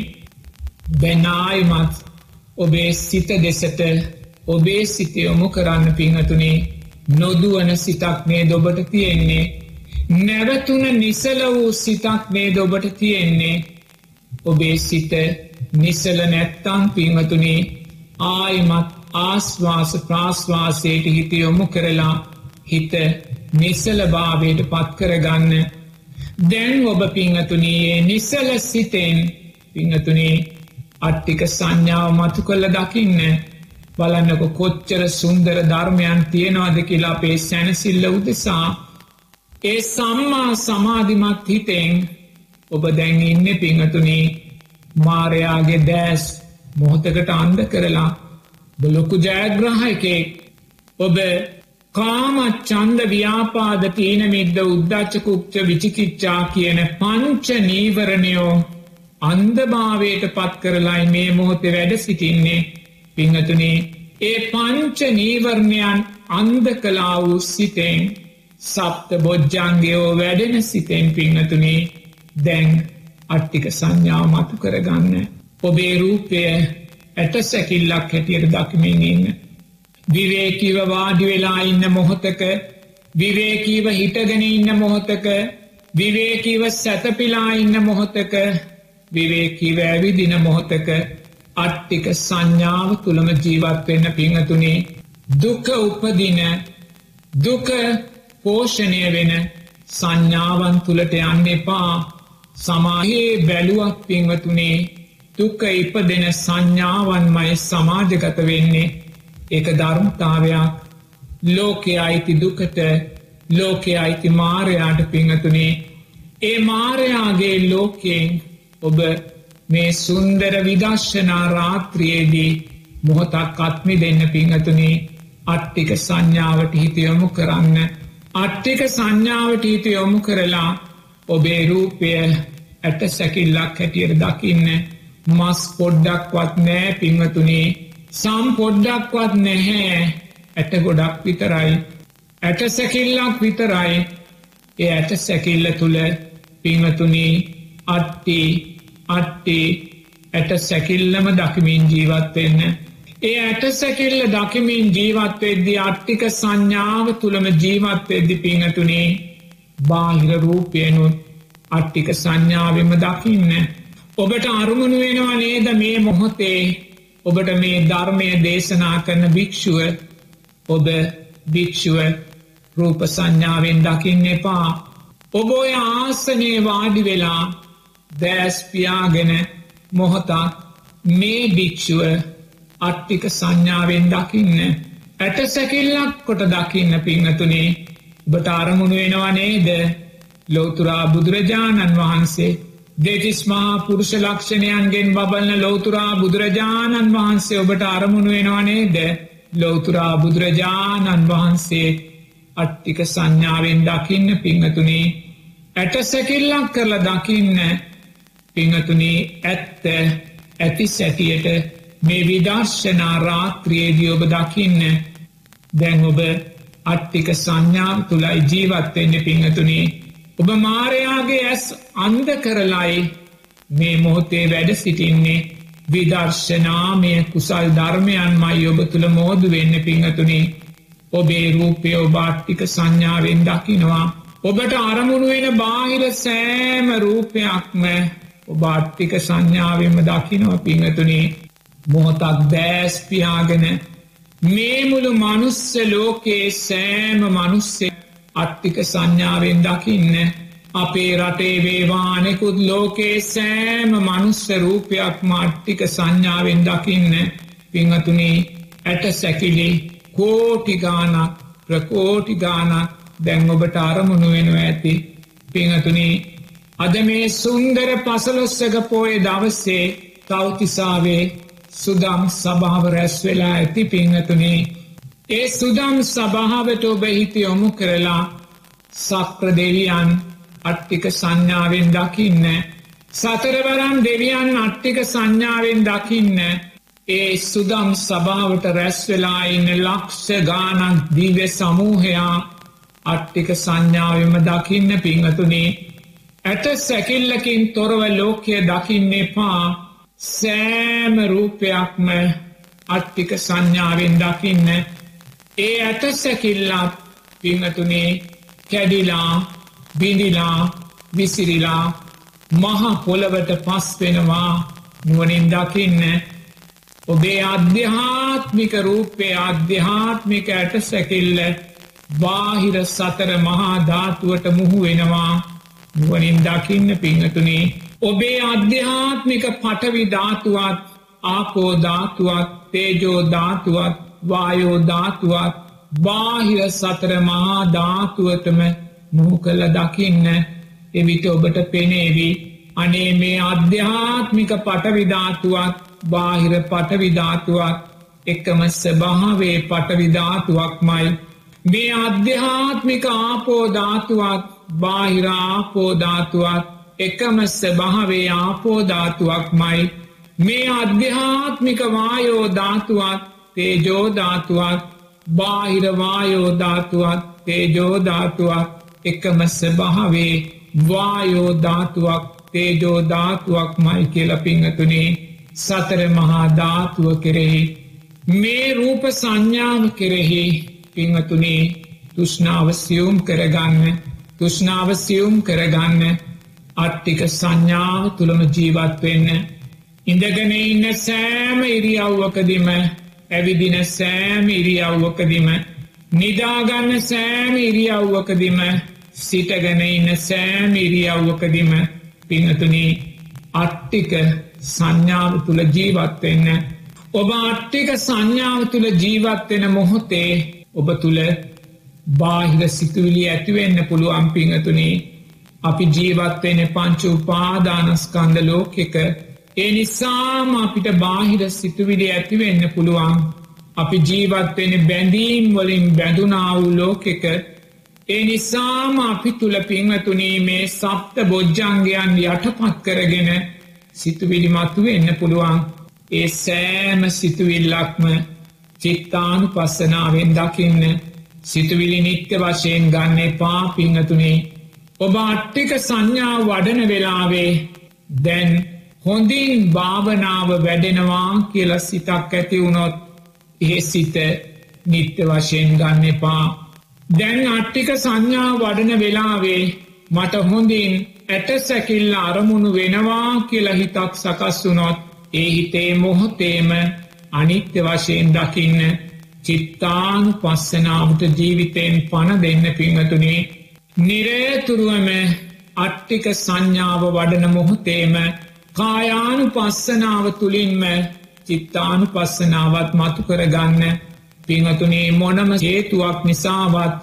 බැනායිමත් ඔබේ සිත දෙසට ඔබේ සිතයොමු කරන්න පිංහතුනේ නොදුවන සිතක් මේ දොබට තියෙන්නේ. නැවතුන නිසල වූ සිතක් මේ දොබට තියෙන්නේ. ඔබේ සිත නිසල නැත්තං පිංහතුනේ ආයිමත් ආස්වාස ප්‍රාශ්වාසයට හිත යොමු කරලා හිත නිසල භාවයට පත්කරගන්න දැන් ඔබ පිංහතුනයේ නිසල සිතෙන් පිංහතුනේ අට්ටික සංඥාව මතු කල්ල දකින්න බලන්නක කොච්චර සුන්දර ධර්මයන් තියෙනවාද කියලා අපේ සැනසිල්ල උදෙසා ඒ සම්මා සමාධිමත් හිතෙන් ඔබ දැන් ඉන්න පිංහතුනේ මාරයාගේ දෑස් මොහොතකට අන්ද කරලා බලොකු ජයග්‍රහයකෙක් ඔබ කාමත් චන්ද ව්‍යාපාද තීනමිද්ද උද්දච්චකුක්්ච විචිකිච්චා කියන පංච නීවරණයෝ අන්දභාවයට පත් කරලයි මේ මොහොතේ වැඩ සිටින්නේ. පිංහතුනේ ඒ පංච නීවරණයන් අන්ද කලා වූ සිතෙන් සප්ත බොජ්ජන්ගයෝ වැඩෙන සිතෙන් පිංහතුනේ දැන් අට්ටික සංඥාව මතු කරගන්න. ඔබේ රූපය ඇට සැකිල්ලක් හැටියට දකිමින් ඉන්න. විවේකීව වාඩි වෙලා ඉන්න මොහොතක විවේකීව හිටගෙන ඉන්න මොහොතක විවේකීව සැතපිලා ඉන්න මොහොතක විවේකීව ඇවිදින මොහොතක අට්ටික සංඥාව තුළම ජීවත්වෙන්න පිංහතුනේ දුක උපදින දුක පෝෂණය වෙන සංඥාවන් තුළට යන්න එපා. සමාහයේ බැලුවක් පිංවතුනේ දුක ඉපදෙන සංඥාවන්මයි සමාජගත වෙන්නේ. එක ධර්මතාවයක්. ලෝකය අයිති දුකට ලෝකය අයිති මාරයාට පිංහතුනේ ඒ මාරයාගේ ලෝකයෙන් ඔබ මේ සුන්දර විදශ්ශනා රාත්‍රියේදී මොහොතක් අත්මි දෙන්න පිංහතුනේ අට්ටික සංඥාවට හිතයොමු කරන්න. අට්ටික සංඥාවට හිත යොමු කරලා ඔබේ රූපය ඇට සැකිල්ලක් හැටියට දකින්න මස් පොඩ්ඩක්වත් නෑ පිංහතුනේ සම් පොඩ්ඩක්වත් නැහැ ඇට ගොඩක් විතරයි. ඇට සැකිල්ලක් විතරයි. ඒ ඇට සැකිල්ල තුළ පිංහතුනී අට්ටි අට්ටි ඇට සැකිල්ලම දකිමින් ජීවත්වෙන්න ඒ ඇට සැකිල්ල දකිමින් ජීවත්වෙද්දි අට්ටික සංඥාව තුළම ජීවත්වෙද්දි පිංහතුනේ බාහිර රූපයනුත් අට්ටික සංඥාවෙම දකින්න. ඔබට අරුමණු වෙනවා නේද මේ මොහොතේ? ඔබට මේ ධර්මය දේශනා කරන භික්‍ෂුව? ඔබ භික්‍ෂුව රූප සංඥාවෙන් දකින්න එපා. ඔබ ඔය ආසනයේ වාඩි වෙලා දෑස්පියාගෙන මොහොතක් මේ භික්‍ෂුව අට්ටික සංඥාවෙන් දකින්න ඇට සැකිල්ලක් කොට දකින්න පිංහතුනේ ඔබට අරමුණු වෙනවා නේද? ලෝතුරා බුදුරජාණන් වහන්සේ දෙතිස්මා පුරුෂ ලක්ෂණයන්ගෙන් බබලන ලෝතුරා බුදුරජාණන් වහන්සේ ඔබට අරමුණු වෙනවනේද ලෝතුරා බුදුරජාණන් වහන්සේ අට්ටික සංඥාවෙන් දකින්න පිංහතුනේ ඇට සැකිල්ලක් කරලා දකින්න පිංහතුනේ ඇත්ත ඇති සැටියට මේ විදර්ශනා රාත්‍රියේදී ඔබ දකින්න. දැන් ඔබ අට්ටික සංඥාව තුළයි ජීවත්වෙන්න පිංහතුනේ. ඔබ මාරයාගේ ඇස් අන්ද කරලයි මේ මොහොතේ වැඩ සිටින්නේ. විදර්ශනාමය කුසල් ධර්මයන් මයි ඔබ තුළ මෝදු වෙන්න පිංහතුනේ. ඔබේ රූපය ඔබාට්ටික සංඥාවෙන් දකිනවා. ඔබට අරමුණු වෙන බාහිර සෑම රූපයක්ම ඔබාට්ටික සංඥාවෙන්ම දකිනවා පිංහතුනේ. මොහොතක් දෑස්පියාගෙන මේ මුළු මනුස්ස ලෝකයේ සෑම මනුස්සේ අට්ටික සංඥාවෙන් දකින්න අපේ රටේ වේවානෙකුත් ලෝකේ සෑම මනුස්ස රූපයක් මට්ටික සංඥාවෙන් දකින්න පිංහතුනේ ඇට සැකිලි කෝටිගානක් ප්‍රකෝටිගානක් දැන් ඔබට අරමුණු වෙනවා ඇති. පිංහතුනේ අද මේ සුන්දර පසලොස්සක පෝය දවස්සේ තවතිසාවේ සුදම් සභාව රැස් වෙලා ඇති පිංහතුනේ ඒ සුදම් සභාවට ඔබ හිති යොමු කරලා සක්‍ර දෙවියන් අට්ටික සංඥාවෙන් දකින්න සතරවරන් දෙවියන් අට්ටික සංඥාවෙන් දකින්න ඒ සුදම් සභාවට රැස්වෙලා ඉන්න ලක්ෂ ගානක් දීව සමූහයා අට්ටික සංඥාවම දකින්න පිංහතුනේ ඇට සැකිල්ලකින් තොරව ලෝකය දකින්න එපා සෑම රූපයක්ම අට්ටික සංඥාවෙන් දකින්න. ඒ ඇට සැකිල්ලත් පිංහතුනේ කැඩිලා බිඳිලා විසිරිලා මහ පොළවට පස් වෙනවා නුවනින් දකින්න. ඔබේ අධ්‍යාත්මික රූපේ අධ්‍යාත්මික ඇට සැකිල්ල බාහිර සතර මහා ධාතුවට මුහු වෙනවා. නුවනින් දකින්න පිංහතුනේ ඔබේ අධ්‍යාත්මික පටවි ධාතුවත් ආපෝධාතුවත් තේජෝධාතුවත් වායෝධාතුවත් බාහිර සතර මහා ධාතුවතම මුහු කල්ල දකින්න එවිට ඔබට පෙනේවී. අනේ මේ අධ්‍යාත්මික පටවිධාතුවත් බාහිර පටවිධාතුවත් එකම ස්භාවේ පටවිධාතුවක්මයි මේ අධ්‍යාත්මික ආපෝධාතුවත් බාහිරාපෝධාතුවත් එකම ස්භාවේ ආපෝධාතුවක්මයි. මේ අධ්‍යාත්මික වායෝධාතුවත් තේජෝධාතුවත් බාහිරවායෝධාතුවත් තේජෝධාතුවත් එකම ස්භාවේ වායෝධාතුවක් තේජෝධාතුවක් මයි කියල පිංහතුනේ. සතර මහා ධාතුව කෙරෙහි මේ රූප සංඥාව කෙරෙහි පිංහතුනේ තුෂ්නාවස්යුම් කරගන්න තුෂ්නාවස්යුම් කරගන්න අට්ටික සංඥාව තුළම ජීවත්වෙන්න ඉඳගෙන ඉන්න සෑම ඉරියව්වකදිම ඇවිදින සෑම ඉරියව්වකදිම නිදාගන්න සෑම ඉරියව්වකදිම සිටගෙන ඉන්න සෑම ඉරියව්වකදිම පිංහතුනී අට්ටික සංඥාව තුළ ජීවත්වෙන්න ඔබ අට්ටික සංඥාව තුළ ජීවත්වෙන මොහොතේ ඔබ තුළ බාහිර සිතුවිලි ඇතිවෙන්න පුළුවන් පිංහතුනේ. අපි ජීවත්වෙන පංචු උපාදානස්කන්ද ලෝකෙක ඒ නිසාම අපිට බාහිර සිතුවිලි ඇතිවෙන්න පුළුවන්. අපි ජීවත්වෙන බැඳීම් වලින් බැඳුනාවු ලෝකෙක ඒ නිසාම අපි තුළ පිංවතුනී මේ සප්ත බොජ්ජංගයන් යටපත් කරගෙන සිතුවිලිමත්තු වෙන්න පුළුවන්. ඒ සෑම සිතුවිල්ලක්ම චිත්තානු පස්සනාවෙන් දකින්න සිතුවිලි නිත්‍ය වශයෙන් ගන්න එපා පිංහතුනේ ඔබ අට්ටික සංඥා වඩන වෙලාවේ දැන් හොඳින් භාවනාව වැඩෙනවා කියල සිතක් ඇති වුණොත් ඒ සිත නිත්‍ය වශයෙන් ගන්න එපා. දැන් අට්ටික සංඥා වඩන වෙලාවේ මට හොඳින් ඇට සැකිල්ල අරමුණු වෙනවා කියලා හිතක් සකස් වුනොත් ඒ හිතේ මොහොතේම අනිත්‍ය වශයෙන් දකින්න චිත්තානු පස්සනාවට ජීවිතයෙන් පණ දෙන්න පිංහතුනේ නිරේතුරුවම අට්ටික සංඥාව වඩන මොහොතේම කායානු පස්සනාව තුළින්ම චිත්තානු පස්සනාවත් මතු කරගන්න පිංහතුනේ මොනම හේතුවක් නිසාවත්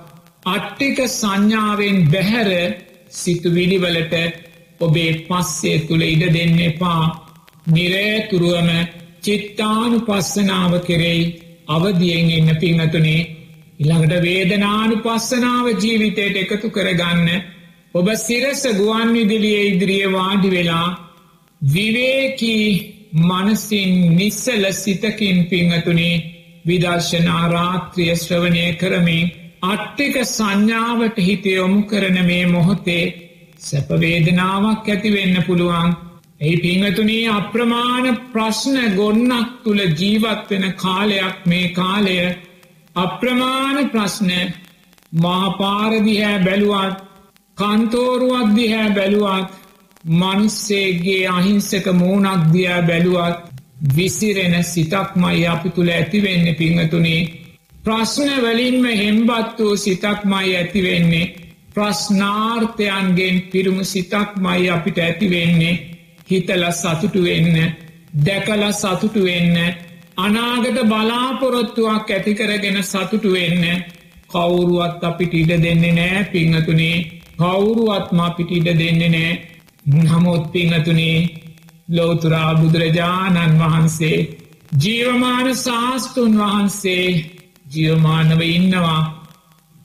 අට්ටික සංඥාවෙන් බැහැර සිතුවිලිවලට ඔබේ පස්සේ තුළ ඉඩ දෙන්න එපා. නිරේතුරුවම චිත්තානු පස්සනාව කෙරෙයි අවදියෙන් එන්න පිංහතුනේ ඉළඟට වේදනානු පස්සනාව ජීවිතයට එකතු කරගන්න ඔබ සිරස ගුවන් විදිලිය ඉදිරිය වාඩි වෙලා විවේකී මනසින් නිස්සල සිතකින් පිංහතුනේ විදර්ශනා රාත්‍රිය ශ්‍රවණය කරමින් අට්ටික සංඥාවට හිත යොමු කරන මේ මොහොතේ සැපවේදනාවක් ඇතිවෙන්න පුළුවන්. එහි පිංහතුනී අප්‍රමාණ ප්‍රශ්න ගොන්නක් තුළ ජීවත්වෙන කාලයක් මේ කාලය. අප්‍රමාණ ප්‍රශ්න. මහපාරදිහැ බැලුවත් කන්තෝරුවක් දිහැ බැලුවත් මනුස්සේගේ අහිංසක මූනක් දියා බැලුවත් විසිරෙන සිතක්මයි අපි තුළ ඇතිවෙන්න පිංහතුනේ ප්‍රශ්න වලින්ම හෙම්බත් වූ සිතක්මයි ඇතිවෙන්නේ ප්‍රශ්නාර්ථයන්ගෙන් පිරුම සිතක්මයි අපිට ඇතිවෙන්නේ හිතල සතුටු වෙන්න දැකල සතුටු වෙන්න අනාගත බලාපොරොත්තුවක් ඇතිකරගෙන සතුටු වෙන්න. කවුරුවත් අපිට ඉඩ දෙන්නේ නෑ පිංහතුනේ කවුරුවත්ම අපිට ඉඩ දෙන්නේ නෑ. නමුත් පිංහතුනේ ලෝතුරා බුදුරජාණන් වහන්සේ ජීවමාන ශාස්තුන් වහන්සේ ජීවමානව ඉන්නවා.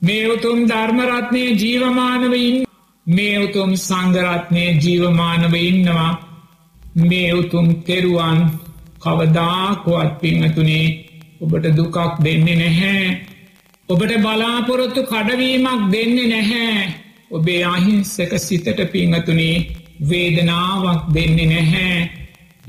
මේ උතුම් ධර්මරත්නය ජීවමානව ඉන්න මේ උතුම් සංගරත්නය ජීවමානව ඉන්නවා. මේ උතුම් තෙරුවන් කවදාකොවත් පිංහතුනේ ඔබට දුකක් දෙන්නේ නැහැ. ඔබට බලාපොරොත්තු කඩවීමක් දෙන්නේ නැහැ. ඔබේ අහිංසක සිතට පිංහතුනේ වේදනාවක් දෙන්නේ නැහැ.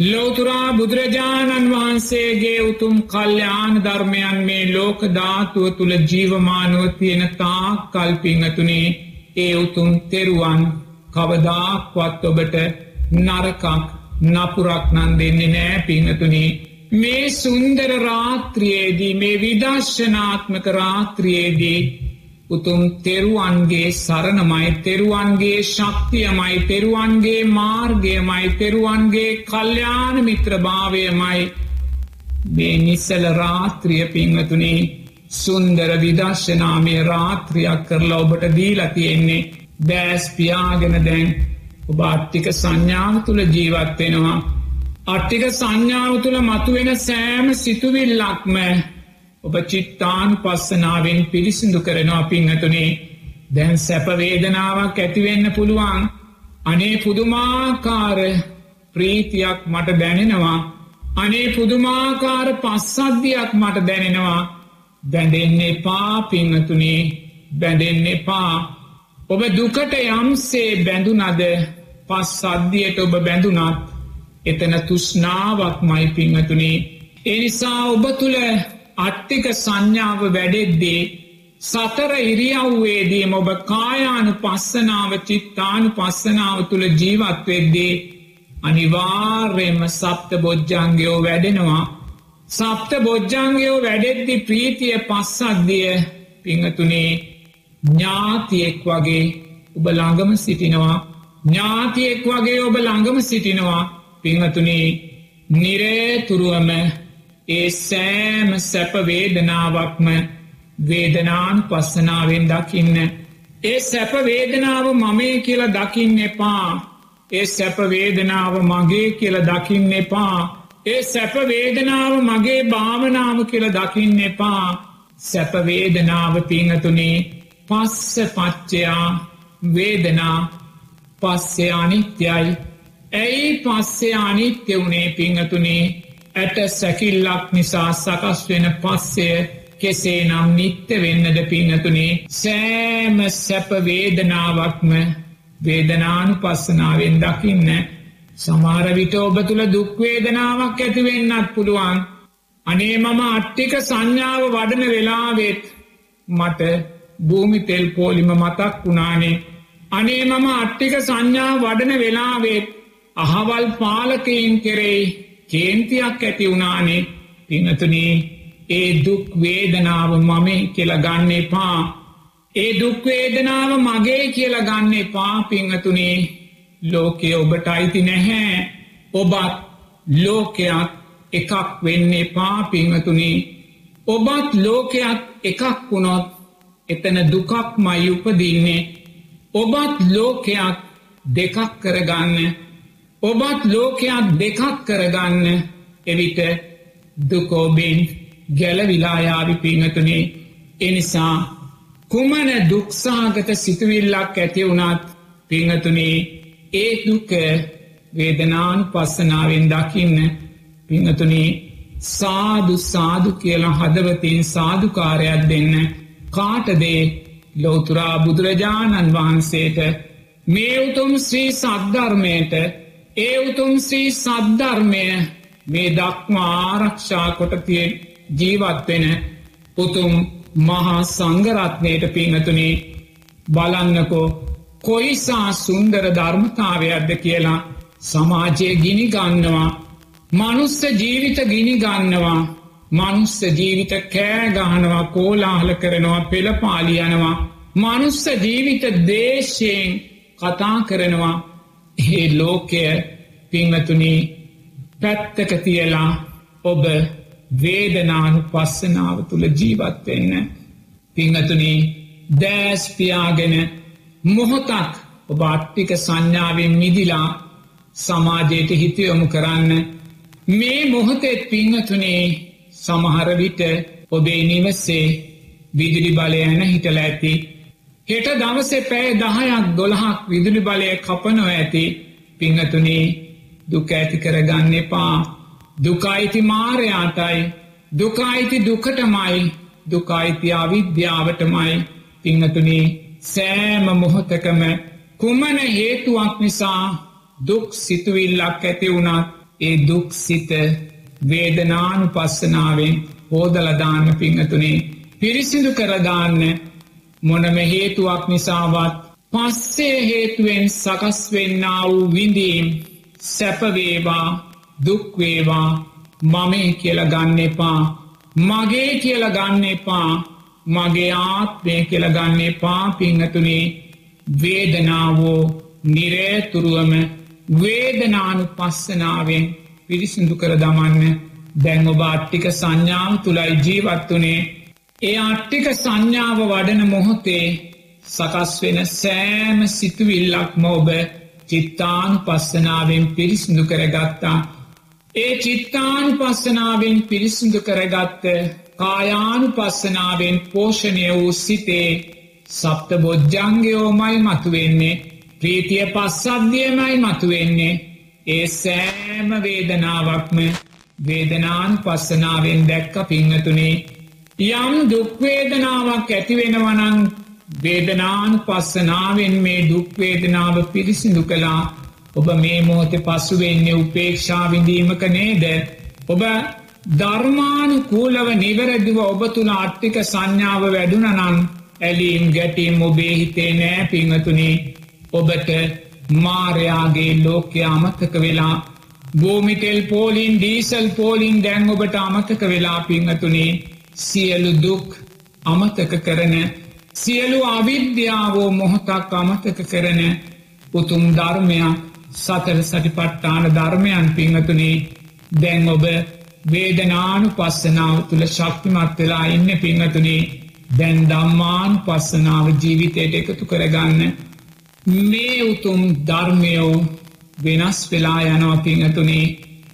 ලෝතුරා බුදුරජාණන් වහන්සේගේ උතුම් කල්්‍යයාන ධර්මයන් මේ ලෝක ධාතුව තුළ ජීවමානුව තියෙන තා කල්පිංහතුනේ ඒ උතුම් තෙරුවන් කවදාක්වත් ඔබට නරකක් නපුරක් නන් දෙන්නේ නෑ පිංහතුනේ මේ සුන්දර රාත්‍රියයේදී මේ විදර්ශනාත්මක රාත්‍රියයේදී උතුම් තෙරුවන්ගේ සරණමයි තෙරුවන්ගේ ශක්තියමයි තෙරුවන්ගේ මාර්ගයමයි තෙරුවන්ගේ කල්්‍යාන මිත්‍රභාවයමයි මේ නිස්සල රාත්‍රිය පිංහතුනේ සුන්දර විදර්ශනාමය රාත්‍රියක් කරලා ඔබට දීලා තියෙන්නේ. බෑස් පියාගෙන දැන් ඔබ අට්ටික සංඥාව තුළ ජීවත්වෙනවා අට්ටික සංඥාව තුළ මතුවෙන සෑම සිතුවිල්ලක්ම ඔබ චිත්තාන් පස්සනාවෙන් පිරිසිදු කරනවා පිංහතුනේ දැන් සැපවේදනාවක් ඇතිවෙන්න පුළුවන්. අනේ පුදුමාකාර ප්‍රීතියක් මට දැනෙනවා. අනේ පුදුමාකාර පස්සද්ධියක් මට දැනෙනවා. බැඳෙන්නේ පා පිංහතුනේ බැඳෙන්නේ පා ඔබ දුකට යම්සේ බැඳුනද පස් සද්ධියට ඔබ බැඳුනත් එතන තුෂ්නාවක් මයි පිංහතුනේ එනිසා ඔබ තුළ අට්ටික සංඥාව වැඩෙද්දේ සතර ඉරියව්වේදී ඔබ කායානු පස්සනාව චිත්තානු පස්සනාව තුළ ජීවත්වෙද්දේ අනිවාර්යම සප්ත බොජ්ජංගයෝ වැඩෙනවා. සප්ත බොජ්ජංගයෝ වැඩෙද්දි ප්‍රීතිය පස්සක්දිය පිංහතුනේ ඥාතියෙක් වගේ ඔබ ළඟම සිටිනවා. ඥාතියෙක් වගේ ඔබ ළඟම සිටිනවා පිංහතුනේ නිරේතුරුවම ඒ සෑම සැපවේදනාවක්ම වේදනාන් පස්සනාවෙන් දකින්න. ඒ සැපවේදනාව මමේ කියල දකින්න එපා. ඒ සැපවේදනාව මගේ කියල දකින්න එපා. ඒ සැපවේදනාව මගේ භාවනාව කියල දකින්න එපා. සැපවේදනාව පිංහතුනේ පස්ස පච්චයා වේදනා පස්සේ අනිත්‍යයි. ඇයි පස්සේ අනිත්‍ය වුණේ පිංහතුනේ? ඇට සැකිල්ලක් නිසා සකස් වෙන පස්සය කෙසේ නම් නිත්‍ය වෙන්නද පිංහතුනේ? සෑම සැපවේදනාවක්ම වේදනානු පස්සනාවෙන් දකින්න. සමාරවිට ඔබ තුළ දුක්වේදනාවක් ඇතිවෙන්නත් පුළුවන්. අනේ මම අට්ටික සංඥාව වඩන වෙලාවෙත් මට භූමි තෙල් පෝලිම මතක් වුණානේ. අනේ මම අට්ටික සංඥා වඩන වෙලාවෙත් අහවල් පාලකයින් කෙරෙයි කේන්තියක් ඇති වුණානේ. පිනතුනේ ඒ දුක් වේදනාව මම කියල ගන්න එපා. ඒ දුක්වේදනාව මගේ කියල ගන්න එපා පිංහතුනේ ලෝකය ඔබට අයිති නැහැ. ඔබත් ලෝකයක් එකක් වෙන්නේ පා පිංහතුනේ ඔබත් ලෝකයක් එකක් වුණොත් එතන දුකක් මයි උපදින්නේ. ඔබත් ලෝකයක් දෙකක් කරගන්න. ඔබත් ලෝකයක් දෙකක් කරගන්න. එවිට දුකෝබෙන් ගැලවිලායාවි පිංහතුනේ එනිසා කුමන දුක්සාගත සිතුවිල්ලක් ඇති වුණත් පිංහතුනේ ඒ දුක වේදනාන් පස්සනාවෙන් දකින්න පිංහතුනේ සාදු සාදු කියලා හදවතින් සාධකාරයක් දෙන්න කාටදේ ලෝතුරා බුදුරජාණන් වහන්සේට මේ උතුම් ශ්‍රී සද්ධර්මයට ඒ උතුම් ශ්‍රී සද්ධර්මය මේ දක්මා ආරක්ෂා කොටතිය ජීවත්වෙන උතුම් මහා සංගරත්නයට පිංහතුනේ බලන්නකෝ කොයිසා සුන්දර ධර්මතාවයක්ද කියලා සමාජය ගිනි ගන්නවා මනුස්ස ජීවිත ගිනි ගන්නවා. මනුස්ස ජීවිත කෑගහනවා කෝලාහල කරනවා පෙළපාලියනවා මනුස්ස ජීවිත දේශයෙන් කතා කරනවා. ඒ ලෝකය පිංහතුනී පැත්තක තියලා ඔබ වේදනානු පස්සනාව තුළ ජීවත්වෙන්න පිංහතුනී දෑස්පියාගෙන මොහොතක් ඔබ අට්ටික සංඥාවෙන් මිදිලා සමාජයට හිතයොමු කරන්න. මේ මොහොතෙත් පිංහතුනේ සමහරවිට ඔබේ නිවස්සේ විදුලි බලයන හිටල ඇති. හෙට දවසේ පෑ දහයක් දොළහක් විදුලි බලය කපනො ඇති. පිංහතුනේ දුක ඇති කරගන්න එපා. දුකයිති මාරයාටයි දුකයිති දුකටමයි. දුකයිති අවිද්‍යාවටමයි. පිංහතුනේ සෑම මොහොතකම කුමන හේතුවක් නිසා දුක් සිතුවිල්ලක් ඇති වුණත් ඒ දුක් සිත වේදනානු පස්සනාවෙන් හෝදලදාන්න පිංහතුනේ. පිරිසිදු කරදාන්න මොනම හේතුවක් නිසාවත් පස්සේ හේතුවෙන් සකස් වෙන්න වූ විඳීම් සැපවේවා දුක්වේවා මමේ කියල ගන්න එපා. මගේ කියල ගන්න එපා. මගේ ආත්මය කියල ගන්න එපා පිංහතුනේ. වේදනාවෝ නිරේතුරුවම වේදනානු පස්සනාවෙන් පිරිසිදු කර දමන්න. දැන් ඔබ අට්ටික සංඥාව තුළයි ජීවත්වනේ ඒ අට්ටික සංඥාව වඩන මොහොතේ සකස් වෙන සෑම සිතුවිල්ලක්ම ඔබ චිත්තානු පස්සනාවෙන් පිරිසිදු කරගත්තා. ඒ චිත්තානු පස්සනාවෙන් පිරිසිදු කරගත්ත කායානු පස්සනාවෙන් පෝෂණය වූ සිතේ සප්ත බොජ්ජංගයෝමයි මතුවෙන්නේ. ප්‍රීතිය පස්සද්ධියමයි මතුවෙන්නේ. ඒ සෑම වේදනාවක්ම වේදනාන් පස්සනාවෙන් දැක්ක පිංහතුනේ යම් දුක්වේදනාවක් ඇතිවෙනවනං වේදනාන් පස්සනාවෙන් මේ දුක්වේදනාව පිරිසිදු කලා ඔබ මේ මොහොත පසුවෙන්නේ උපේක්ෂාවිඳීමක නේද? ඔබ ධර්මානු කූලව නිවැරදිව ඔබ තුළ අට්ටික සංඥාව වැඩුනනන් ඇලීම් ගැටීම් ඔබේ හිතේ නෑ පිංහතුනේ ඔබට මාරයාගේ ලෝකය අමත්තක වෙලා භූමිතෙල් පෝලින් ඩීසල් පෝලින් දැන් ඔබට අමතක වෙලා පිංහතුනේ සියලු දුක් අමතක කරන සියලු අවිද්‍යාවෝ මොහොතක් අමතක කරන උතුම් ධර්මයක් සතර සටිපට්ටාන ධර්මයන් පිංහතුනේ දැන් ඔබ වේදනානු පස්සනාව තුළ ශක්තිමත් වෙලා ඉන්න පිංහතුනේ දැන් දම්මාන් පස්සනාව ජීවිතයට එකතු කරගන්න මේ උතුම් ධර්මයෝ වෙනස් වෙලා යනවා පිංහතුනේ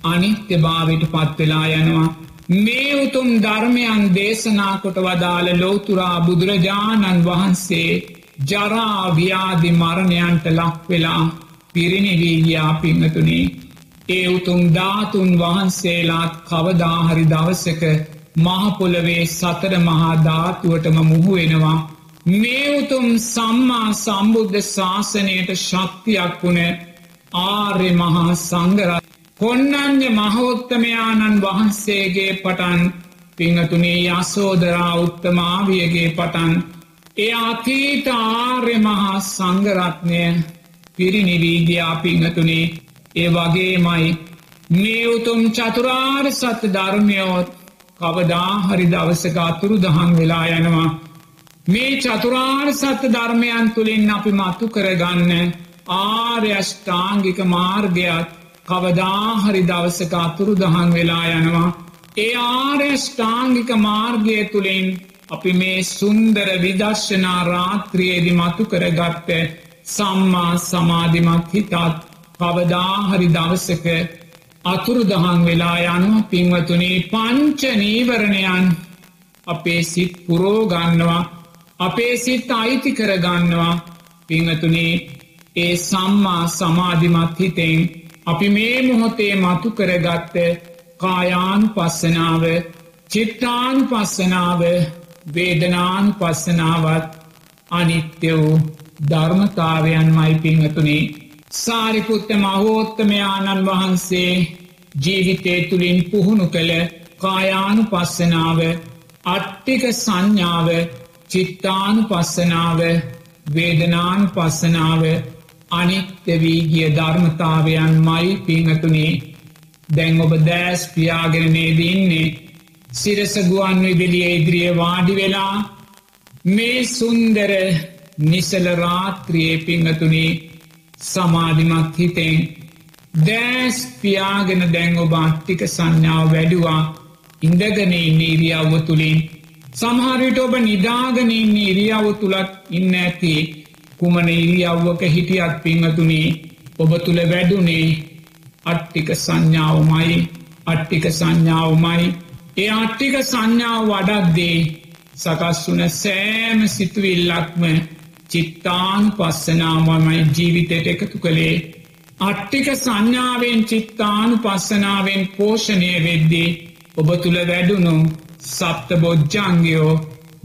අනිත්‍ය භාවට පත්වෙලා යනවා. මේ උතුම් ධර්මයන් දේශනා කොට වදාළ ලෝතුරා බුදුරජාණන් වහන්සේ ජරාව්‍යාදි මරණයන්ට ලක්වෙලා පිරිනිවීගයා පිංහතුනේ ඒ උතුම් ධාතුන් වහන්සේලාත් කවදාහරි දවසක මහපොළවේ සතර මහා ධාතුවටම මුහුවෙනවා මේ උතුම් සම්මා සම්බුද්ධ ශාසනයට ශක්තියක් වුණ ආර්ය මහා සංගරත් කොන්නන්්‍ය මහෝත්තමයාණන් වහන්සේගේ පටන් පිංහතුනේ යසෝදරා උත්තමාවියගේ පටන් ඒ අතීත ආර්ය මහා සංගරත්නය පිරිනිවීගයා පිංහතුනේ ඒ වගේමයි මේ උතුම් චතුරාර් සත්‍ය ධර්මයෝත් කවදා හරි දවසක අතුරු දහන් වෙලා යනවා. මේ චතුරාර් සත්‍ය ධර්මයන් තුළින් අපි මත්තු කරගන්න ආර්යෂ්ඨාංගික මාර්ගයක් කවදාහරි දවසක අතුරු දහන් වෙලා යනවා. ඒ ආර්යෂ්ඨාංගික මාර්ගය තුළින් අපි මේ සුන්දර විදර්ශනා රාත්‍රියේදි මතු කරගත්ත සම්මා සමාධිමත් හිතත් කවදාහරි දවසක අතුරු දහන් වෙලා යනු පින්වතුනේ පංච නීවරණයන් අපේ සිත් පුරෝගන්නවා අපේ සිත් අයිති කරගන්නවා. පිංහතුනේ ඒ සම්මා සමාධිමත් හිතෙන් අපි මේ මොහොතේ මතු කරගත්ත කායානු පස්සනාව චිත්තානු පස්සනාව වේදනානු පස්සනාවත් අනිත්‍ය වූ ධර්මතාවයන් මයි පිංහතුනේ සාරිපුත්ත මහෝත්තමයාණන් වහන්සේ ජීවිතය තුළින් පුහුණු කළ කායානු පස්සනාව අට්ටික සංඥාව චිත්තානු පස්සනාව වේදනානු පස්සනාව අනිත්‍යවී ගිය ධර්මතාවයන් මයි පිංහතුනේ. දැන් ඔබ දෑස් පියාගෙනනේ දින්නේ. සිරසගුවන් විදිලිය ඉදිරිය වාඩි වෙලා මේ සුන්දර නිසල රාත්‍රියයේ පිංහතුනේ සමාධිමත් හිතෙන් දෑස් පියාගෙන දැන් ඔබ අට්ටික සංඥාව වැඩුවා. ඉඳගනේ නීරියව්ව තුළින් සමහරයට ඔබ නිදාගනින් ඉරියව් තුළත් ඉන්න ඇති කුමන ඉරියව්වක හිටියත් පිංහතුනේ ඔබ තුළ වැඩුනේ අට්ටික සංඥාවමයි අට්ටික සංඥාවමයි. ඒ අට්ටික සංඥාව වඩක්දේ සකස් වන සෑම සිතුවිල්ලක්ම චිත්තාන් පස්සනාමමයි ජීවිතයට එකතු කළේ. අට්ටික සංඥාවෙන් චිත්තානු පස්සනාවෙන් පෝෂණය වෙද්දී ඔබ තුළ වැඩුණු සප්ත බොජ්ජංගයෝ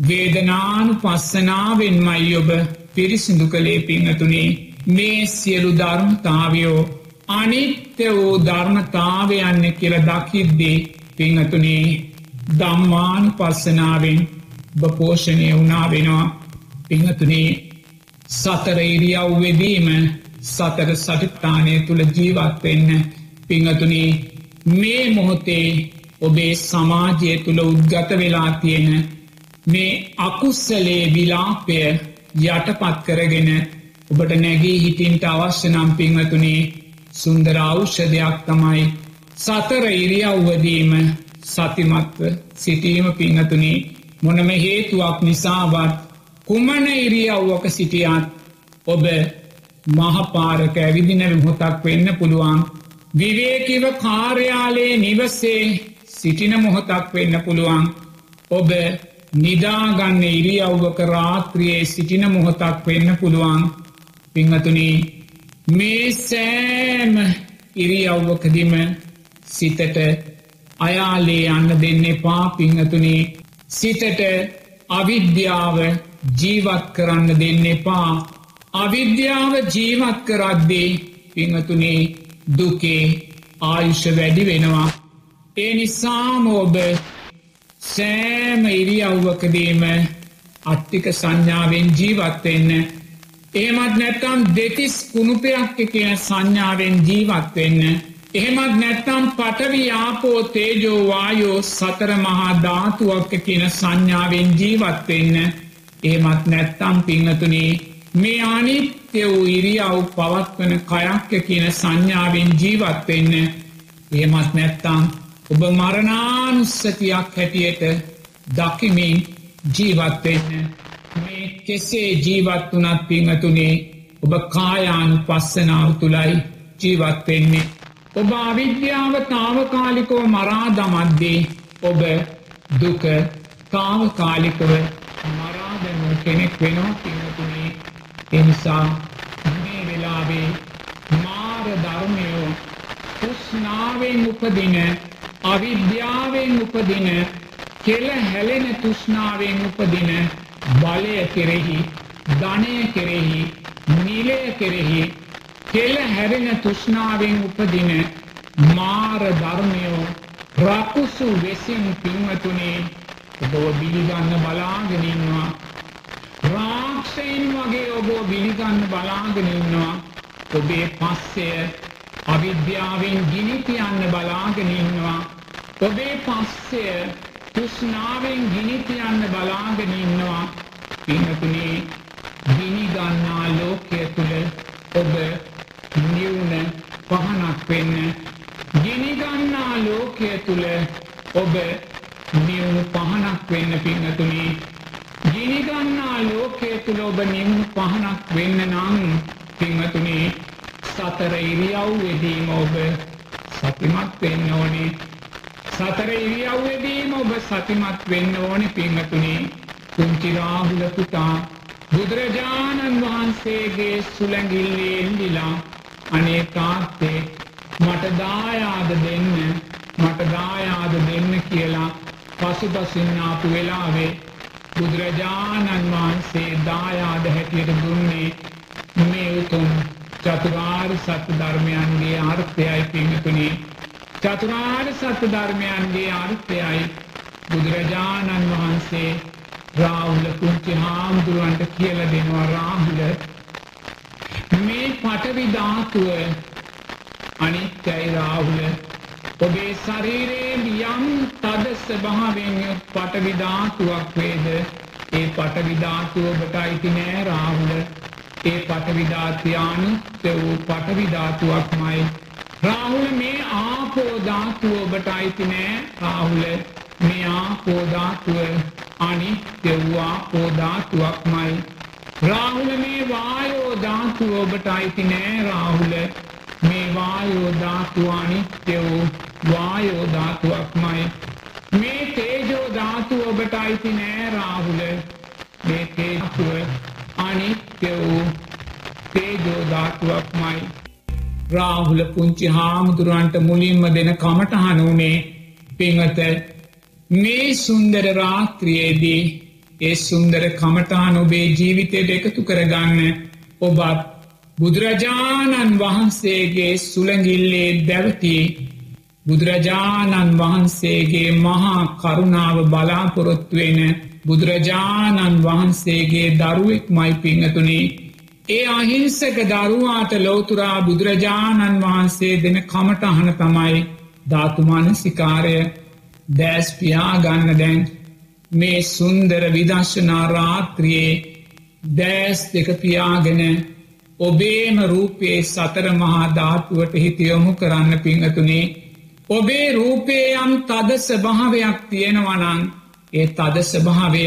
වේදනානු පස්සනාවෙන් මයි ඔබ පිරිසිදු කළේ පිංහතුනේ මේ සියලු ධර්මතාවයෝ අනිත්‍ය වූ ධර්මතාවයන්න කියල දකිද්දී පිංහතුනේ දම්මානු පස්සනාවෙන් බපෝෂණය වුණා වෙනවා. පිංහතුනේ සතර ඉරියව්වෙදීම සතර සටිත්තානය තුළ ජීවත්වෙන්න පිංහතුනේ මේ මොහොතේ ඔබේ සමාජය තුළ උද්ගත වෙලා තියෙන මේ අකුස්සලේ විලාපය යටපත් කරගෙන ඔබට නැගී හිටින්ට අවශ්‍ය නම් පිංහතුනේ සුන්දර අවෂ්‍යදයක් තමයි සතර ඉරියව්වදීම සතිමත්ව සිටීම පිංහතුනේ මොනම හේතුවක් නිසාවත් කුමන ඉරියව්වක සිටියත් ඔබ මහපාරක ඇවිදින මොහොතක් වෙන්න පුළුවන්. විවේකිව කාර්යාලයේ නිවසේ සිටින මොහොතක් වෙන්න පුළුවන්. ඔබ නිදාගන්න ඉරියව්වක රාත්‍රියයේ සිටින මොහොතක් වෙන්න පුළුවන්. පිංහතුනී මේ සෑම ඉරියව්වකදිම සිතට අයාලේ යන්න දෙන්න පා පිංහතුනේ සිතට අවිද්‍යාව ජීවත් කරන්න දෙන්න එපා. අවිද්‍යාව ජීවත් කරද්දේ පිංහතුනේ දුකේ ආයුෂ වැඩි වෙනවා. ඒ නිසාම ඔබ සෑම ඉරියව්වකදීම අට්ටික සංඥාවෙන් ජීවත්වෙන්න එහෙමත් නැත්තම් දෙතිස් කුණුපයක් කියන සංඥාවෙන් ජීවත්වෙන්න එහෙමත් නැත්තම් පටවි ආපෝ තේජෝ වායෝ සතර මහා ධාතුවක් කියන සංඥාවෙන් ජීවත්වෙන්න එහෙමත් නැත්තම් පිංහතුනේ මේ අනිත්‍ය වූ ඉරියව් පවත්වන කයක්ක කියන සංඥාවෙන් ජීවත්වෙන්න එහෙමත් නැත්තම් ඔබ මරණානුස්සතියක් හැටියට දකිමින් ජීවත්වෙන්න මේ කෙසේ ජීවත් වනත් පිංහතුනේ ඔබ කායානු පස්සනාව තුළයි ජීවත්වෙන්නේ ඔබ අවිද්‍යාව තාවකාලිකෝ මරා දමද්දේ ඔබ දුක තාව කාලිකව මරාදැනු කෙනෙක් වෙනවා පිනතුනේ එනිසා මේ වෙලාවේ මාර ධර්මයෝ තුස්නාවෙන් උපදින අවිද්‍යාවෙන් උපදින කෙල හැලෙන තුෂ්නාවෙන් උපදින බලය කෙරෙහි ධනය කෙරෙහි නිලය කෙරෙහි කෙල හැරෙන තුෂ්නාවෙන් උපදින මාර ධර්මයෝ රකුසු වෙසින් පින්වතුනේ ඔබෝ බිලිගන්න බලාගෙනන්නවා රාක්ෂයින් වගේ ඔබෝ බිලිගන්න බලාගෙනන්නවා ඔබේ පස්සය අවිද්‍යාවෙන් ගිනිතියන්න බලාගෙනන්නවා ඔබේ පස්සය තුෂ්නාවෙන් ගිනිතියන්න බලාගෙනන්නවා පිනතුනේ ගිනිගන්නා ලෝකය තුළ ඔබ නිවුණ පහනක් වෙන්න. ගිනිගන්නා ලෝකය තුළ ඔබ නිවුණු පහනක් වෙන්න පින්නතුනේ ගිනිගන්නා ලෝකය තුළ ඔබ නිවුණු පහනක් වෙන්න නම් පින්වතුනේ සතර ඉරියව්වෙදීම ඔබ සතිමත් වෙන්න ඕනේ. සතර ඉරියව්වෙදීම ඔබ සතිමත් වෙන්න ඕනෙ පින්වතුනේ. කුංචි රාහුල පුතා බුදුරජාණන් වහන්සේගේ සුළඟිල්ලේ එල්ලිලා අනේ තාත්තේ මට දායාද දෙන්න මට දායාද දෙන්න කියලා පසුපසින්නාපු වෙලාවේ බුදුරජාණන් වහන්සේ දායාද හැටියට දුන්නේ මේ උතුම් චතුරාර් සත්‍ය ධර්මයන්ගේ ආර්ථයයි පිංහතුනේ චතුරාර් සත්‍ය ධර්මයන්ගේ ආර්ථයයි බුදුරජාණන් වහන්සේ රාහුල කුංචි හාමුදුරුවන්ට කියල දෙනවා රාහුල. මේ පටවිධාතුව අනිත්‍යයි රාහුල. ඔබේ ශරීරයේ යම් තද ස්වභාවෙන් පටවිධාතුවක් වේද? ඒ පටවිධාතුව ඔබට අයිති නෑ රාහුල. ඒ පටවිධාත්‍යයානුත්‍ය වූ පටවිධාතුවක්මයි රාහුල මේ ආපෝධාතුව ඔබට අයිති නෑ. රාහුල මේ ආපෝධාතුව අනිත්‍ය වූවා පෝධාතුවක්මයි රාහුල මේ වායෝධාතුව ඔබට අයිති නෑ. රාහුල මේ වායෝධාතුවානිත්‍ය වූ වායෝධාතුවක්මයි මේ තේජෝධාතුව ඔබට අයිති නෑ. රාහුල මේ තේජතුව අනිත්‍ය වූ තේජෝධාතුවක්මයි රාහුල පුංචි හාමුදුරුවන්ට මුලින්ම දෙන කමටහනුනේ පිංහත මේ සුන්දර රාත්‍රියේදී ඒ සුන්දර කමටාන ඔබේ ජීවිතයට එකතු කරගන්න ඔබත් බුදුරජාණන් වහන්සේගේ සුළඟිල්ලේ දැවති බුදුරජාණන් වහන්සේගේ මහා කරුණාව බලාපොරොත්තුවෙන බුදුරජාණන් වහන්සේගේ දරුවෙක් මයි පිංහතුනේ. ඒ අහිංසක දරුවාට ලෝතුරා බුදුරජාණන් වහන්සේ දෙන කමටහන තමයි ධාතුමානසිකාරය දෑස්පියා ගන්න දැන් මේ සුන්දර විදශනා රාත්‍රියයේ දෑස් දෙක පියාගෙන ඔබේම රූපයේ සතර මහා ධාතුවට හිතියොමු කරන්න පිංහතුනේ. ඔබේ රූපේ යම් තද ස්භාවයක් තියෙනවනං ඒ තද ස්භාවය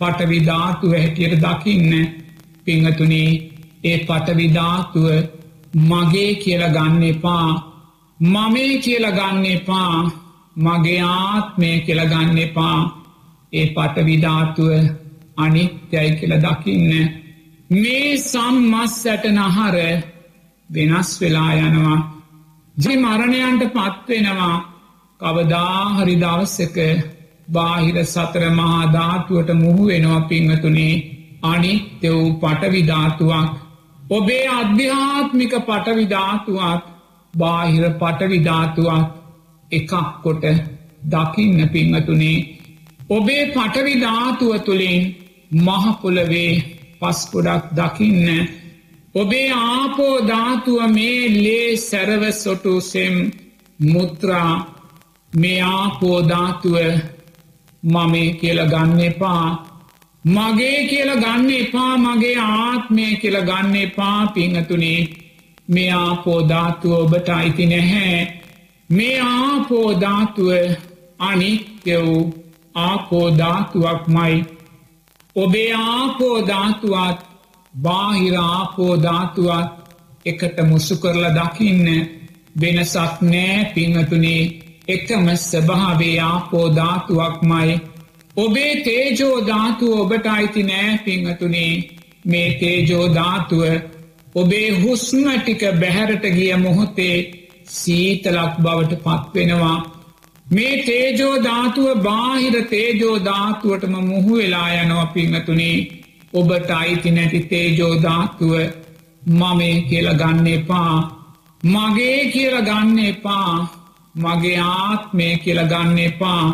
පටවිධාතුව හැටියට දකින්න පිංහතුනේ ඒ පටවිධාතුව මගේ කියල ගන්න එපා. මමේ කියල ගන්න එපා. මගේ ආත්මය කියලගන්න එපා. ඒ පටවිධාතුව අනිත්‍යයි කියල දකින්න මේ සම්මස් සැට නහර වෙනස් වෙලා යනවා. ජි මරණයන්ට පත්වෙනවා කවදාහරි දවස්සක බාහිර සතර මහා ධාතුවට මුහු වෙනවා පිංහතුනේ අනිත්‍ය වූ පටවිධාතුවක් ඔබේ අධ්‍යාත්මික පටවිධාතුවක් බාහිර පටවිධාතුවක් එකක් කොට දකින්න පිංහතුනේ ඔබේ පටවිධාතුව තුළින් මහපොලවේ පස්කොඩක් දකින්න. ඔබේ ආපෝධාතුව මේ ලේ සැරව සොටුසෙම් මුත්‍රා මේ ආපෝධාතුව මමේ කියල ගන්න එපා. මගේ කියල ගන්න එපා මගේ ආත්මය කියල ගන්න එපා පිංහතුනේ. මේ ආපෝධාතුව ඔබට අයිති නැහැ. මේ ආපෝධාතුව අනිත්‍ය වූ ආපෝධාතුවක්මයි ඔබේ ආපෝධාතුවත් බාහිර ආපෝධාතුවත් එකට මුස්සු කරල දකින්න වෙනසක් නෑ පිංහතුනේ. එකම ස්භාවේ ආපෝධාතුවක්මයි ඔබේ තේජෝ ධාතුව ඔබට අයිති නෑ පිංහතුනේ. මේ තේජෝ ධාතුව ඔබේ හුස්ම ටික බැහැරට ගිය මොහොතේ සීතලක් බවට පත්වෙනවා. මේ තේජෝ ධාතුව බාහිර තේජෝ ධාතුවටම මුහු වෙලා යනවා පිංහතුනේ. ඔබට අයිති නැති තේජෝ ධාතුව මමේ කියල ගන්න එපා. මගේ කියල ගන්න එපා. මගේ ආත්මය කියල ගන්න එපා.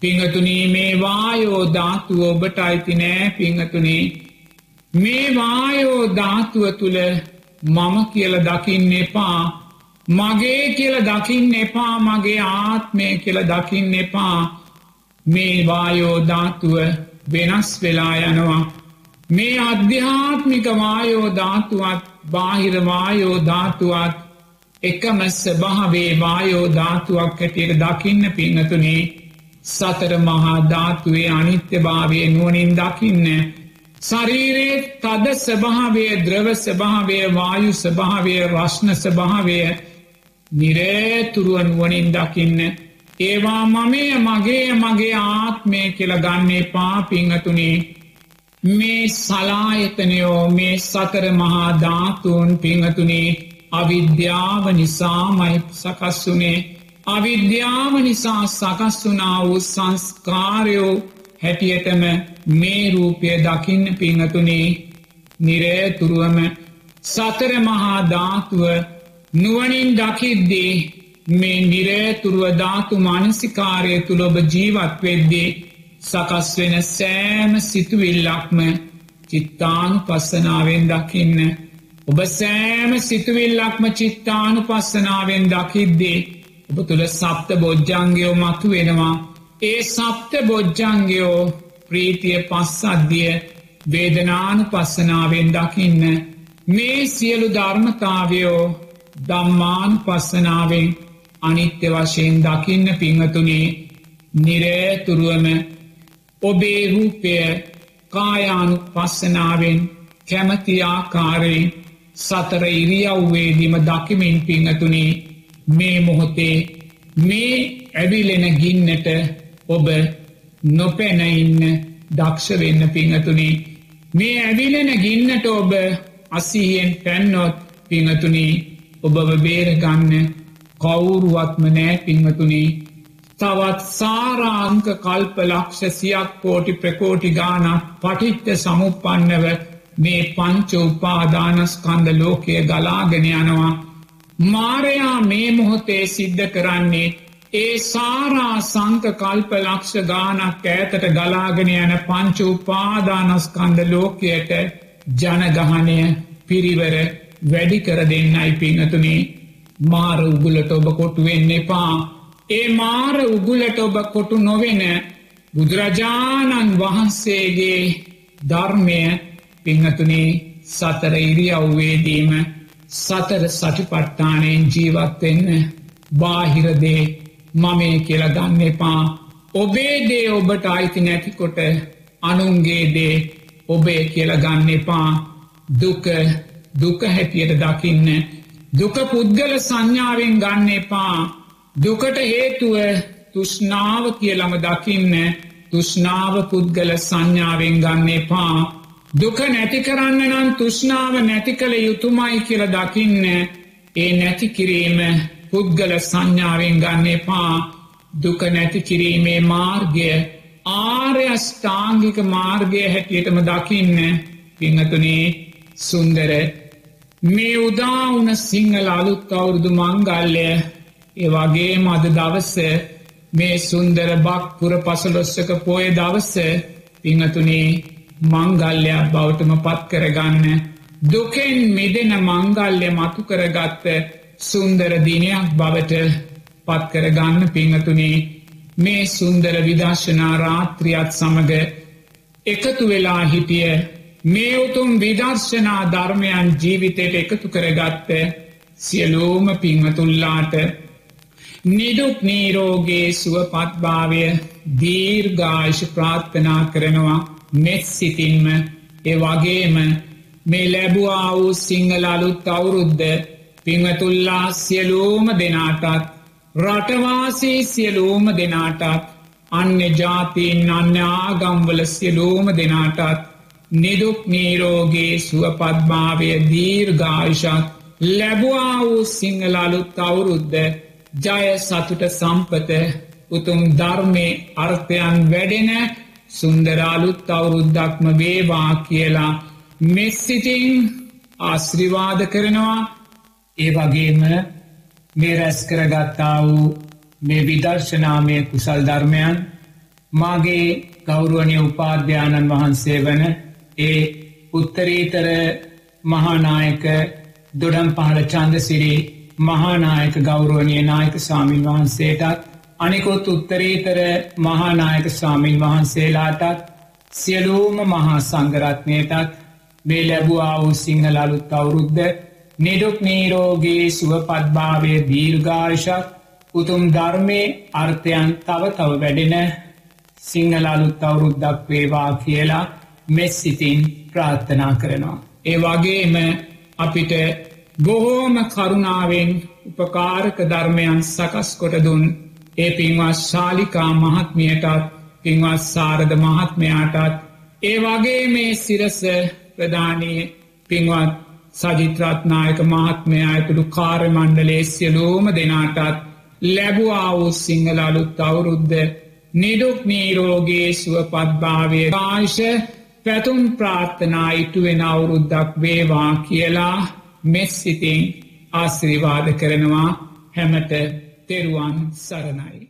පිංහතුනී මේ වායෝ ධාතුව ඔබට අයිති නෑ පිංහතුනේ මේ වායෝ ධාතුව තුළ මම කියල දකින්න එපා. මගේ කියල දකින්න එපා මගේ ආත්මය කියල දකින්න එපා. මේ වායෝ ධාතුව වෙනස් වෙලා යනවා. මේ අධ්‍යාත්මික වායෝ ධාතුවත් බාහිරවායෝ ධාතුවත් එකම ස්භාවේ වායෝ ධාතුවක් හැටියට දකින්න පින්නතුනේ සතර මහා ධාතුවේ අනිත්‍ය භාවය නුවනින් දකින්න ශරීරයේ තද ස්භාවය ද්‍රව ස්භාවය වායු ස්භාවය රශ්න ස්භාවය නිරේතුරුවන් වනින් දකින්න. ඒවා මමය මගේ මගේ ආත්මය කියල ගන්නේ පාපිංහතුනේ මේ සලායතනයෝ මේ සතර මහා ධාතුන් පිංහතුනේ අවිද්‍යාව නිසාමයි සකස්වුනේ අවිද්‍යාව නිසා සකස්වනා වූ සංස්කාරයෝ හැටියටම මේ රූපය දකින්න පිංහතුනේ නිරේතුරුවම සතර මහා ධාතුව නුවනින් දකිද්දී මේ නිරේතුරුව ධාතු මානසිකාරය තුළොබ ජීවත් වෙද්දී සකස් වෙන සෑම සිතුවිල්ලක්ම චිත්තානු පස්සනාවෙන් දකින්න. ඔබ සෑම සිතුවිල්ලක්ම චිත්තානු පස්සනාවෙන් දකිද්දේ ඔබ තුළ සප්ත බොජ්ජංගයෝ මතු වෙනවා. ඒ සප්ත බොජ්ජංගයෝ ප්‍රීතිය පස්සද්ධිය වේදනානු පස්සනාවෙන් දකින්න. මේ සියලු ධර්මතාවයෝ දම්මාන් පස්සනාවෙන් අනිත්‍ය වශයෙන් දකින්න පිංහතුනේ නිරේතුරුවම ඔබේ රූපය කායානු පස්සනාවෙන් කැමති ආකාරයෙන් සතර ඉරියව්වේදිම දකිමින් පිංහතුනේ මේ මොහොතේ මේ ඇවිලෙන ගින්නට ඔබ නොපැනඉන්න දක්ෂ වෙන්න පිංහතුනේ. මේ ඇවිලෙන ගින්නට ඔබ අසිහියෙන් පැන්නොත් පිංහතුනේ ඔබව බේරගන්න කවුරුවත්ම නෑ පිංහතුනේ. තවත් සාරාංක කල්ප ලක්ෂ සියක් කෝටි ප්‍රකෝටි ගානක් පටිච්ච සමුපන්නව මේ පංච උපාදානස්කන්ද ලෝකය ගලාගෙන යනවා. මාරයා මේ මොහොතේ සිද්ධ කරන්නේ ඒ සාරා සංක කල්ප ලක්ෂ ගානක් ඇතට ගලාගෙන යන පංච උපාදානස්කන්ද ලෝකයට ජනගහනය පිරිවර වැඩි කර දෙන්නයි පිංහතුනේ මාර උගුලට ඔබ කොටුවෙන්න එපා ඒ මාර උගුලට ඔබ කොටු නොවෙන බුදුරජාණන් වහන්සේගේ ධර්මය පිංහතුනේ සතර ඉරියව්වේදීම සතර සටිපට්ඨානයෙන් ජීවත්වෙන්න බාහිරදේ මමේ කියල ගන්න එපා. ඔබේ දේ ඔබට අයිති නැතිකොට අනුන්ගේ දේ ඔබේ කියල ගන්න එපා. දුක දුක හැටියට දකින්න දුක පුද්ගල සංඥාවෙන් ගන්න එපා. දුකට හේතුව තුෂ්නාව කියලම දකින්න තුෂ්නාව පුද්ගල සංඥාවෙන් ගන්න එපා. දුක නැති කරන්න නම් තුෂ්නාව නැති කළ යුතුමයි කියල දකින්න ඒ නැති කිරීම පුද්ගල සංඥාවෙන් ගන්න එපා. දුක නැති කිරීමේ මාර්ගය ආර්යෂ්ඨාංගික මාර්ගය හැටියටම දකින්න. පිංහතුනේ සුන්දර මේ උදාවන සිංහල අලුත් අවුරුදු මංගල්ලය ඒවගේ මද දවස්ස මේ සුන්දර බක් පුර පසලොස්සක පෝය දවස්ස පිංහතුනේ මංගල්ලයක් බෞටම පත් කරගන්න. දුකෙන් මෙදෙන මංගල්‍ය මතු කරගත්ත සුන්දර දිනයක් බවට පත් කරගන්න පිංහතුනේ මේ සුන්දර විදර්ශනා රාත්‍රියත් සමඟ එකතු වෙලා හිටිය මේ උතුම් විදර්ශනා ධර්මයන් ජීවිතයට එකතු කරගත්ත සියලෝම පිංහතුල්ලාට නිදුක් නීරෝගේ සුවපත්භාවය දීර්ගායිශ ප්‍රාත්ථනා කරනවා. මෙත් සිතින්ම ඒ වගේම මේ ලැබුවා වූ සිංහල අලුත් අවුරුද්ධ පිංහතුල්ලා සියලූම දෙනාටත් රටවාසේ සියලූම දෙනාටත් අන්‍ය ජාතීන් අන්‍ය ආගම්වල සියලූම දෙනාටත් නිදුක් නීරෝගේ සුවපත්භාවය දීර්ඝායිෂත් ලැබවා වූ සිංහලලුත් අවුරුද්ධ ජය සතුට සම්පත උතුම් ධර්මය අර්ථයන් වැඩෙන සුන්දරාලුත් අවුරුද්දක්ම වේවා කියලා මෙස්සිතින් ආශ්‍රිවාද කරනවා. ඒ වගේම මේ රැස් කරගත්තා වූ මේ විදර්ශනාමය කුසල් ධර්මයන් මාගේ ගෞරුවනය උපාධ්‍යාණන් වහන්සේ වන ඒ උත්තරීතර මහානායක දොඩම් පහළ චන්දසිරි මහානායක ගෞරුවනය නායක සාමීන් වහන්සේටත් අනිකොත් උත්තරීතර මහානායක ස්වාමීන් වහන්සේලාටත් සියලූම මහා සංගරත්නයටත් මේ ලැබවා වූ සිංහල අලුත් අවුරුද්ධ නිඩුක් නීරෝගේ සුවපත්භාවය දීර්ඝාර්ෂක් උතුම් ධර්මය අර්ථයන් තව තව වැඩෙන සිංහල අලුත් අවුරුද්දක් වේවා කියලා මෙස් සිතින් ප්‍රාර්ථනා කරනවා. ඒ වගේම අපිට බොහෝම කරුණාවෙන් උපකාරක ධර්මයන් සකස් කොට දුන් ඒ පින්වත් ශාලිකා මහත්මියටත් පින්වත් සාරධ මහත්මයාටත් ඒ වගේ මේ සිරස ප්‍රධානී පින්වත් සජිත්‍රත්නායක මහත්මයා ඇතුළු කාර්මණ්ඩලේ සියලූම දෙනාටත් ලැබවා වූ සිංහල අලුත් අවුරුද්ධ නිදුක් නීරෝගේ සුවපත්භාවය ආංශ පැතුම් ප්‍රාර්ථනා ඉටුවෙන අවුරුද්දක් වේවා කියලා මෙස් සිතින් ආශ්‍රීවාද කරනවා. හැමට තෙරුවන් සරණයි.